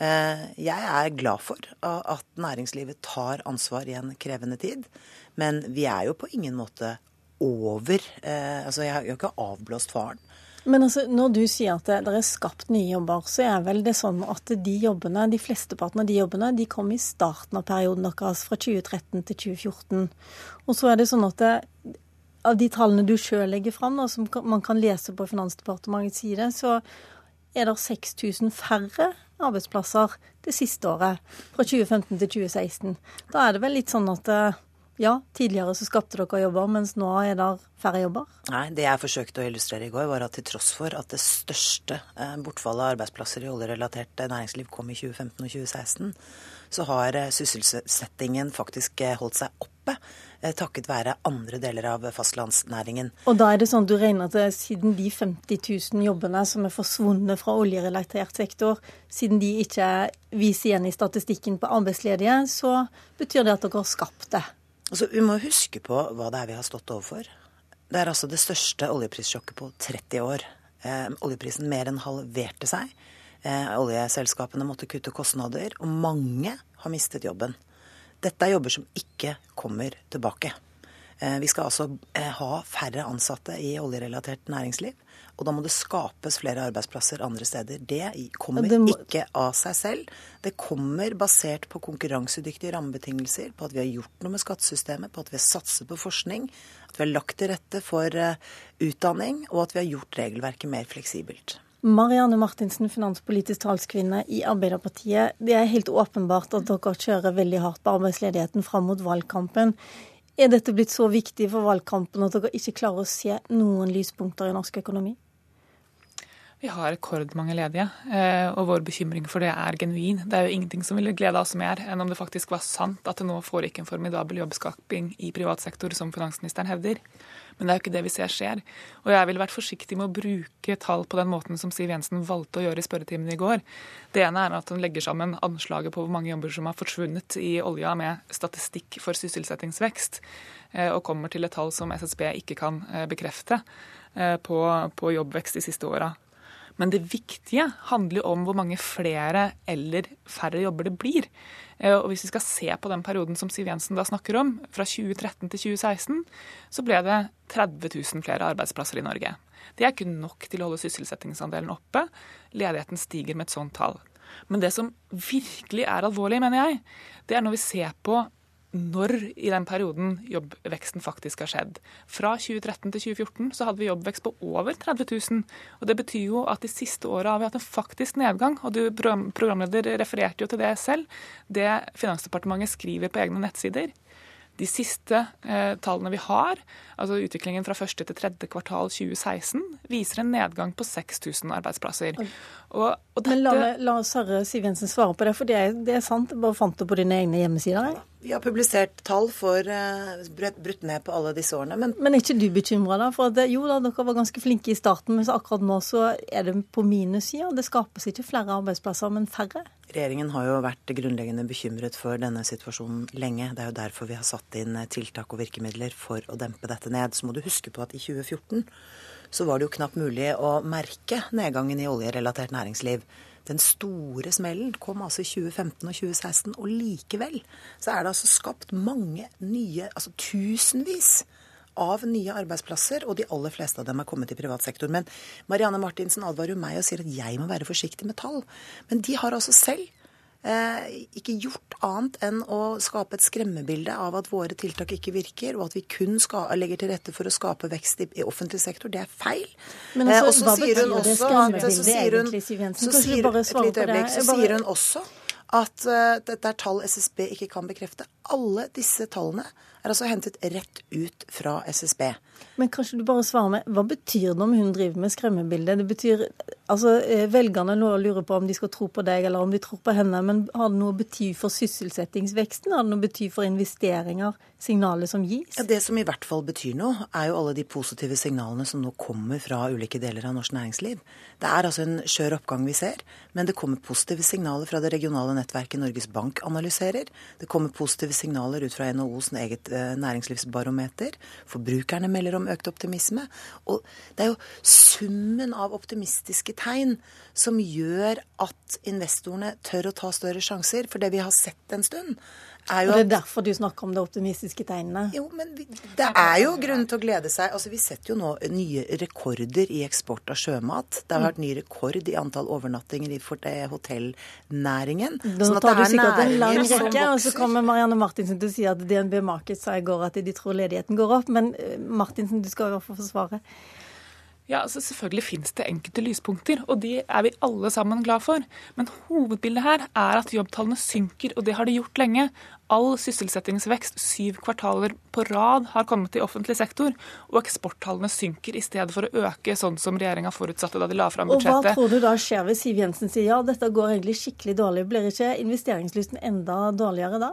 Jeg er glad for at næringslivet tar ansvar i en krevende tid. Men vi er jo på ingen måte over. Altså, jeg har jo ikke avblåst faren. Men altså, når du sier at det, det, er skapt nye jobber, så er vel det sånn at de jobbene, de flesteparten av de jobbene de kom i starten av perioden deres, fra 2013 til 2014. Og så er det sånn at det, av de tallene du sjøl legger fram, som man kan lese på Finansdepartementets side, så er det 6000 færre arbeidsplasser det siste året, fra 2015 til 2016. Da er det vel litt sånn at Ja, tidligere så skapte dere jobber, mens nå er det færre jobber? Nei, det jeg forsøkte å illustrere i går, var at til tross for at det største eh, bortfallet av arbeidsplasser i oljerelatert næringsliv kom i 2015 og 2016, så har eh, sysselsettingen faktisk holdt seg oppe takket være andre deler av fastlandsnæringen. Og da er det sånn at du regner at siden de 50 000 jobbene som er forsvunnet fra oljerelatert sektor, siden de ikke viser igjen i statistikken på arbeidsledige, så betyr det at dere har skapt det? Altså, vi må huske på hva det er vi har stått overfor. Det er altså det største oljeprissjokket på 30 år. Eh, oljeprisen mer enn halverte seg. Eh, oljeselskapene måtte kutte kostnader, og mange har mistet jobben. Dette er jobber som ikke kommer tilbake. Eh, vi skal altså eh, ha færre ansatte i oljerelatert næringsliv. Og da må det skapes flere arbeidsplasser andre steder. Det kommer det må... ikke av seg selv. Det kommer basert på konkurransedyktige rammebetingelser, på at vi har gjort noe med skattesystemet, på at vi har satset på forskning, at vi har lagt til rette for uh, utdanning, og at vi har gjort regelverket mer fleksibelt. Marianne Martinsen, finanspolitisk talskvinne i Arbeiderpartiet. Det er helt åpenbart at dere kjører veldig hardt på arbeidsledigheten fram mot valgkampen. Er dette blitt så viktig for valgkampen at dere ikke klarer å se noen lyspunkter i norsk økonomi? Vi har rekordmange ledige, eh, og vår bekymring for det er genuin. Det er jo ingenting som ville glede oss mer enn om det faktisk var sant at det nå foregikk en formidabel jobbskaping i privat sektor, som finansministeren hevder. Men det er jo ikke det vi ser skjer. Og jeg ville vært forsiktig med å bruke tall på den måten som Siv Jensen valgte å gjøre i spørretimen i går. Det ene er at hun legger sammen anslaget på hvor mange jobber som har forsvunnet i olja med statistikk for sysselsettingsvekst, eh, og kommer til et tall som SSB ikke kan eh, bekrefte på, på jobbvekst de siste åra. Men det viktige handler jo om hvor mange flere eller færre jobber det blir. Eh, og hvis vi skal se på den perioden som Siv Jensen da snakker om, fra 2013 til 2016, så ble det 30 000 flere arbeidsplasser i Norge. Det er ikke nok til å holde sysselsettingsandelen oppe. Ledigheten stiger med et sånt tall. Men det som virkelig er alvorlig, mener jeg, det er når vi ser på når i den perioden jobbveksten faktisk har skjedd. Fra 2013 til 2014 så hadde vi jobbvekst på over 30 000. Og det betyr jo at de siste åra har vi hatt en faktisk nedgang. Og du programleder refererte jo til det selv. Det Finansdepartementet skriver på egne nettsider. De siste eh, tallene vi har, altså utviklingen fra første til tredje kvartal 2016, viser en nedgang på 6000 arbeidsplasser. Og, og dette... Men la, la Sarre Siv Jensen svare på det, for det er, det er sant. Jeg bare fant det på dine egne hjemmesider. Vi har publisert tall for uh, brutt ned på alle disse årene. Men, men er ikke du bekymra, da? For det, jo da, dere var ganske flinke i starten, men akkurat nå så er det på minussida. Det skapes ikke flere arbeidsplasser, men færre. Regjeringen har jo vært grunnleggende bekymret for denne situasjonen lenge. Det er jo derfor vi har satt inn tiltak og virkemidler for å dempe dette ned. Så må du huske på at i 2014 så var det jo knapt mulig å merke nedgangen i oljerelatert næringsliv. Den store smellen kom altså i 2015 og 2016, og likevel så er det altså skapt mange nye, altså tusenvis av nye arbeidsplasser, og de aller fleste av dem er kommet i privat sektor. Men Marianne Martinsen advarer jo meg og sier at jeg må være forsiktig med tall. Men de har altså selv eh, ikke gjort annet enn å skape et skremmebilde av at våre tiltak ikke virker, og at vi kun skal, legger til rette for å skape vekst i, i offentlig sektor. Det er feil. Men altså, eh, hva betyr det skremmebildet egentlig, Siv Jensen? Så sier, et øyeblikk, så sier hun også at uh, dette er tall SSB ikke kan bekrefte. Alle disse tallene er altså hentet rett ut fra SSB. Men kanskje du bare svarer med, Hva betyr det om hun driver med skremmebilde? Det betyr, altså eh, Velgerne nå lurer på om de skal tro på deg eller om de tror på henne. Men har det noe å bety for sysselsettingsveksten? Har det noe å bety for investeringer? Signalet som gis? Ja, Det som i hvert fall betyr noe, er jo alle de positive signalene som nå kommer fra ulike deler av norsk næringsliv. Det er altså en skjør oppgang vi ser, men det kommer positive signaler fra det regionale nettverket Norges Bank analyserer. Det kommer positive signaler ut fra NHOs eget eh, næringslivsbarometer. Forbrukerne melder om økt optimisme. Og det er jo summen av optimistiske tegn som gjør at investorene tør å ta større sjanser. For det vi har sett en stund, er jo Og Det er derfor du snakker om de optimistiske tegnene? Jo, men vi, det er jo grunn til å glede seg. Altså, Vi setter jo nå nye rekorder i eksport av sjømat. Det har vært ny rekord i antall overnattinger i eh, hotellnæringen. Da sånn tar du sikkert en lang rekke, og så kommer Marianne Martinsen til å si at DNB Markets sa i går at de tror ledigheten går opp. Men eh, Martinsen, du skal i hvert fall forsvare. Ja, altså Selvfølgelig finnes det enkelte lyspunkter, og de er vi alle sammen glad for. Men hovedbildet her er at jobbtallene synker, og det har de gjort lenge. All sysselsettingsvekst syv kvartaler på rad har kommet i offentlig sektor, og eksporttallene synker i stedet for å øke, sånn som regjeringa forutsatte da de la fram budsjettet. Og Hva tror du da skjer hvis Siv Jensen sier ja, dette går egentlig skikkelig dårlig? Blir ikke investeringslysten enda dårligere da?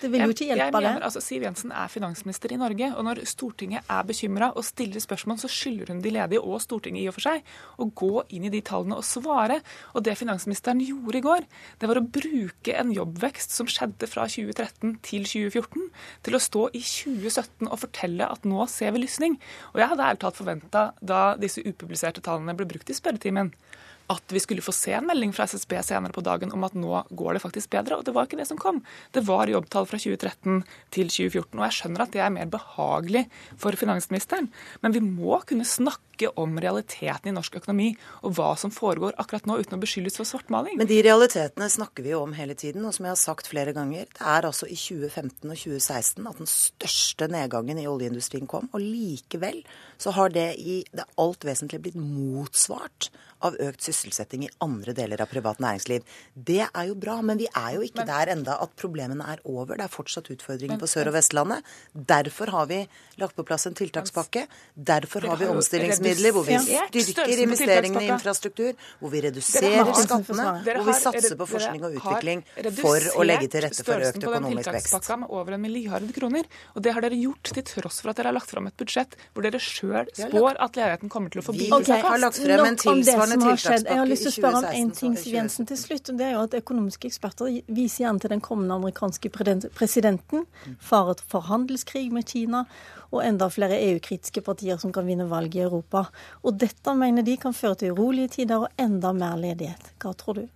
Det vil jo ikke hjelpe jeg, jeg mener, altså, Siv Jensen er finansminister i Norge, og når Stortinget er bekymra og stiller spørsmål, så skylder hun de ledige og Stortinget i og for seg å gå inn i de tallene og svare. Og det finansministeren gjorde i går, det var å bruke en jobbvekst som skjedde fra 2013 til 2014, til å stå i 2017 og fortelle at nå ser vi lysning. Og jeg hadde ærlig talt forventa, da disse upubliserte tallene ble brukt i spørretimen, at vi skulle få se en melding fra SSB senere på dagen om at nå går det faktisk bedre. Og det var ikke det som kom. Det var jobbtall fra 2013 til 2014. Og jeg skjønner at det er mer behagelig for finansministeren, men vi må kunne snakke om realiteten i norsk økonomi og hva som foregår akkurat nå, uten å beskyldes for svartmaling. Men de realitetene snakker vi jo om hele tiden, og som jeg har sagt flere ganger, det er altså i 2015 og 2016 at den største nedgangen i oljeindustrien kom. Og likevel så har det i det alt vesentlige blitt motsvart av økt sysselsetting i andre deler av privat næringsliv. Det er jo bra, men vi er jo ikke men, der enda at problemene er over. Det er fortsatt utfordringer men, på Sør- og Vestlandet. Derfor har vi lagt på plass en tiltakspakke. Derfor har vi omstillingsmidler hvor vi styrker investeringene i infrastruktur, hvor vi reduserer skattene, hvor vi satser på forskning og utvikling for å legge til rette for økt økonomisk vekst. med over en milliard kroner, og det har dere gjort til tross for at dere har lagt fram et budsjett hvor dere sjøl spår at ledigheten kommer til å forbli okay. har lagt frem en tilsvarende tiltakspakke har skjedd. Jeg har lyst til å spørre om en ting, Siv Jensen, til slutt. og Det er jo at økonomiske eksperter viser gjerne til den kommende amerikanske presidenten. Fare for handelskrig med Kina og enda flere EU-kritiske partier som kan vinne valg i Europa. Og dette mener de kan føre til urolige tider og enda mer ledighet. Hva tror du?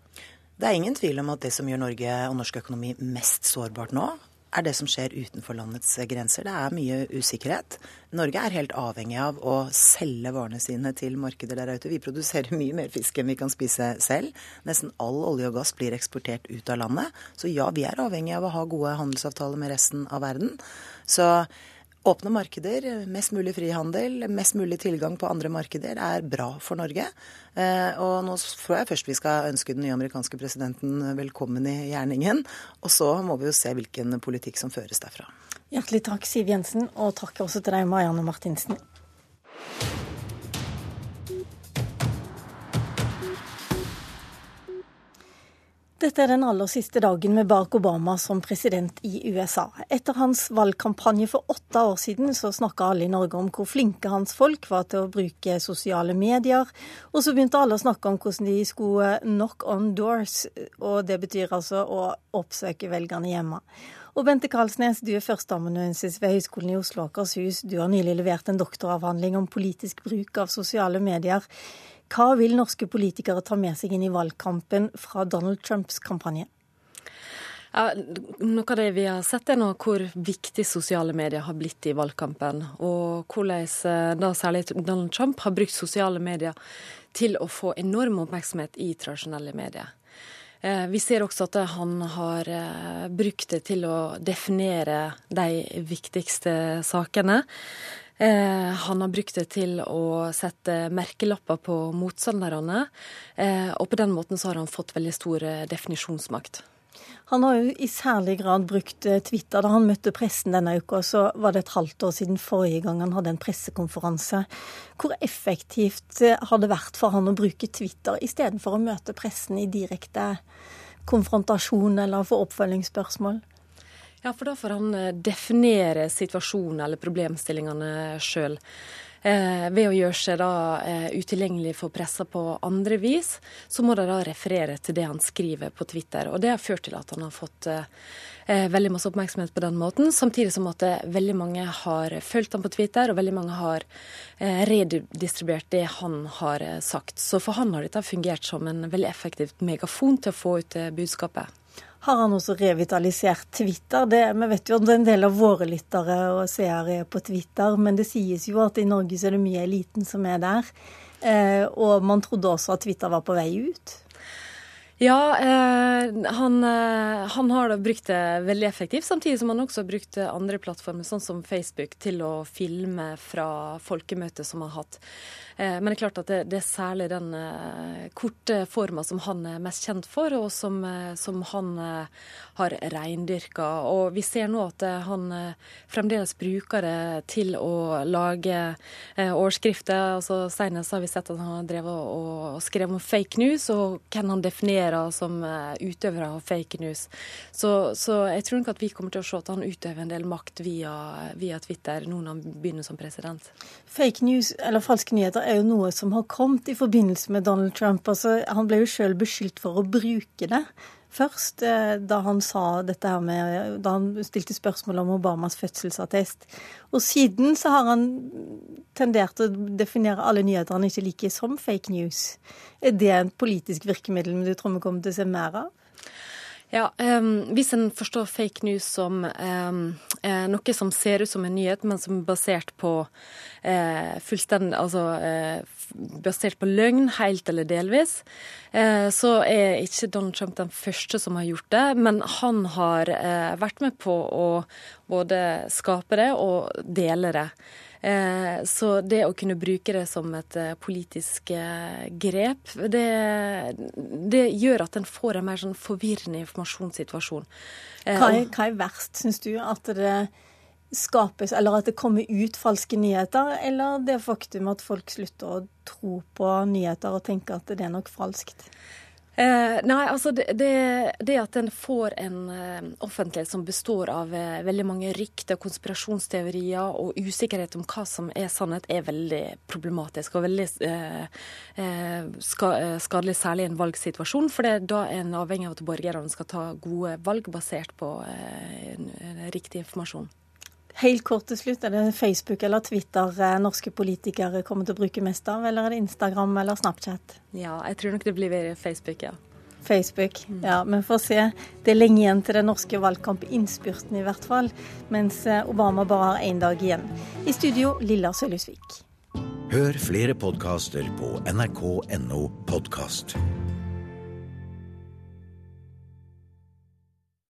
Det er ingen tvil om at det som gjør Norge og norsk økonomi mest sårbart nå, er det som skjer utenfor landets grenser. Det er mye usikkerhet. Norge er helt avhengig av å selge varene sine til markeder der ute. Vi produserer mye mer fisk enn vi kan spise selv. Nesten all olje og gass blir eksportert ut av landet. Så ja, vi er avhengig av å ha gode handelsavtaler med resten av verden. Så Åpne markeder, mest mulig frihandel, mest mulig tilgang på andre markeder er bra for Norge. Eh, og nå tror jeg først vi skal ønske den nye amerikanske presidenten velkommen i gjerningen. Og så må vi jo se hvilken politikk som føres derfra. Hjertelig takk, Siv Jensen, og takk også til deg, Marianne Martinsen. Dette er den aller siste dagen med Barack Obama som president i USA. Etter hans valgkampanje for åtte år siden så snakka alle i Norge om hvor flinke hans folk var til å bruke sosiale medier. Og så begynte alle å snakke om hvordan de skulle knock on doors, og det betyr altså å oppsøke velgerne hjemme. Og Bente Karlsnes, du er førsteamanuensis ved Høgskolen i Oslo og Akershus. Du har nylig levert en doktoravhandling om politisk bruk av sosiale medier. Hva vil norske politikere ta med seg inn i valgkampen fra Donald Trumps kampanje? Ja, noe av det vi har sett, er nå hvor viktig sosiale medier har blitt i valgkampen. Og hvordan eh, da særlig Donald Trump har brukt sosiale medier til å få enorm oppmerksomhet i tradisjonelle medier. Eh, vi ser også at han har eh, brukt det til å definere de viktigste sakene. Eh, han har brukt det til å sette merkelapper på motstanderne, eh, og på den måten så har han fått veldig stor eh, definisjonsmakt. Han har jo i særlig grad brukt Twitter. Da han møtte pressen denne uka, så var det et halvt år siden forrige gang han hadde en pressekonferanse. Hvor effektivt har det vært for han å bruke Twitter istedenfor å møte pressen i direkte konfrontasjon eller få oppfølgingsspørsmål? Ja, for da får han eh, definere situasjonen eller problemstillingene sjøl. Eh, ved å gjøre seg da eh, utilgjengelig for pressa på andre vis, så må de da referere til det han skriver på Twitter. Og det har ført til at han har fått eh, eh veldig masse oppmerksomhet på den måten. Samtidig som at eh, veldig mange har fulgt han på Twitter, og veldig mange har redistribuert det han har sagt. Så for han har dette fungert som en veldig effektivt megafon til å få ut budskapet har han også revitalisert Twitter. Det, vi vet jo at en del av våre lyttere og seere er på Twitter, men det sies jo at i Norge så er det mye eliten som er der. Eh, og man trodde også at Twitter var på vei ut. Ja, eh, han, eh, han, har brukt det veldig effektivt, samtidig som han også har brukt andre plattformer, sånn som Facebook, til å filme fra folkemøtet som han har hatt. Eh, men det er klart at det, det er særlig den eh, korte forma som han er mest kjent for, og som, eh, som han eh, har reindyrka. Og vi ser nå at han fremdeles bruker det til å lage overskrifter. Altså, Senest har vi sett at han har drevet og, og skrevet om fake news, og hvem han definerer agerer som eh, utøvere av fake news. Så, så, jeg tror nok at vi kommer til å se at han utøver en del makt via, via Twitter nå når han begynner som president. Fake news, eller falske nyheter, er jo noe som har kommet i forbindelse med Donald Trump. Altså, han ble jo sjøl beskyldt for å bruke det først, eh, da han sa dette her med Da han stilte spørsmål om Obamas fødselsattest. Og siden så har han tendert å definere alle nyheter han ikke liker, som fake news. Er det et politisk virkemiddel du tror vi kommer til å se mer av? Ja, um, Hvis en forstår fake news som um, noe som ser ut som en nyhet, men som er basert på uh, fullstendig Altså uh, basert på løgn, helt eller delvis, uh, så er ikke Donald Trump den første som har gjort det. Men han har vært med på å både skape det og dele det. Eh, så det å kunne bruke det som et eh, politisk eh, grep, det, det gjør at en får en mer sånn forvirrende informasjonssituasjon. Hva er, hva er verst, syns du? At det skapes, eller at det kommer ut falske nyheter, eller det faktum at folk slutter å tro på nyheter og tenker at det er nok falskt? Eh, nei, altså det, det, det, at en får en eh, offentlighet som består av eh, veldig mange rykter, konspirasjonsteorier og usikkerhet om hva som er sannhet, er veldig problematisk og veldig uh, ska, skadelig, særlig i en valgsituasjon. For det, er da en avhengig av at borgerne skal ta gode valg basert på riktig informasjon. Helt kort til slutt, er det Facebook eller Twitter eh, norske politikere kommer til å bruke mest av, eller er det Instagram eller Snapchat? Ja, jeg tror nok det blir Facebook, ja. Facebook, mm. ja. Vi får se. Det er lenge igjen til den norske valgkampinnspurten i hvert fall, mens eh, Obama bare har én dag igjen. I studio, Lilla Sølhusvik. Hør flere podkaster på nrk.no podkast.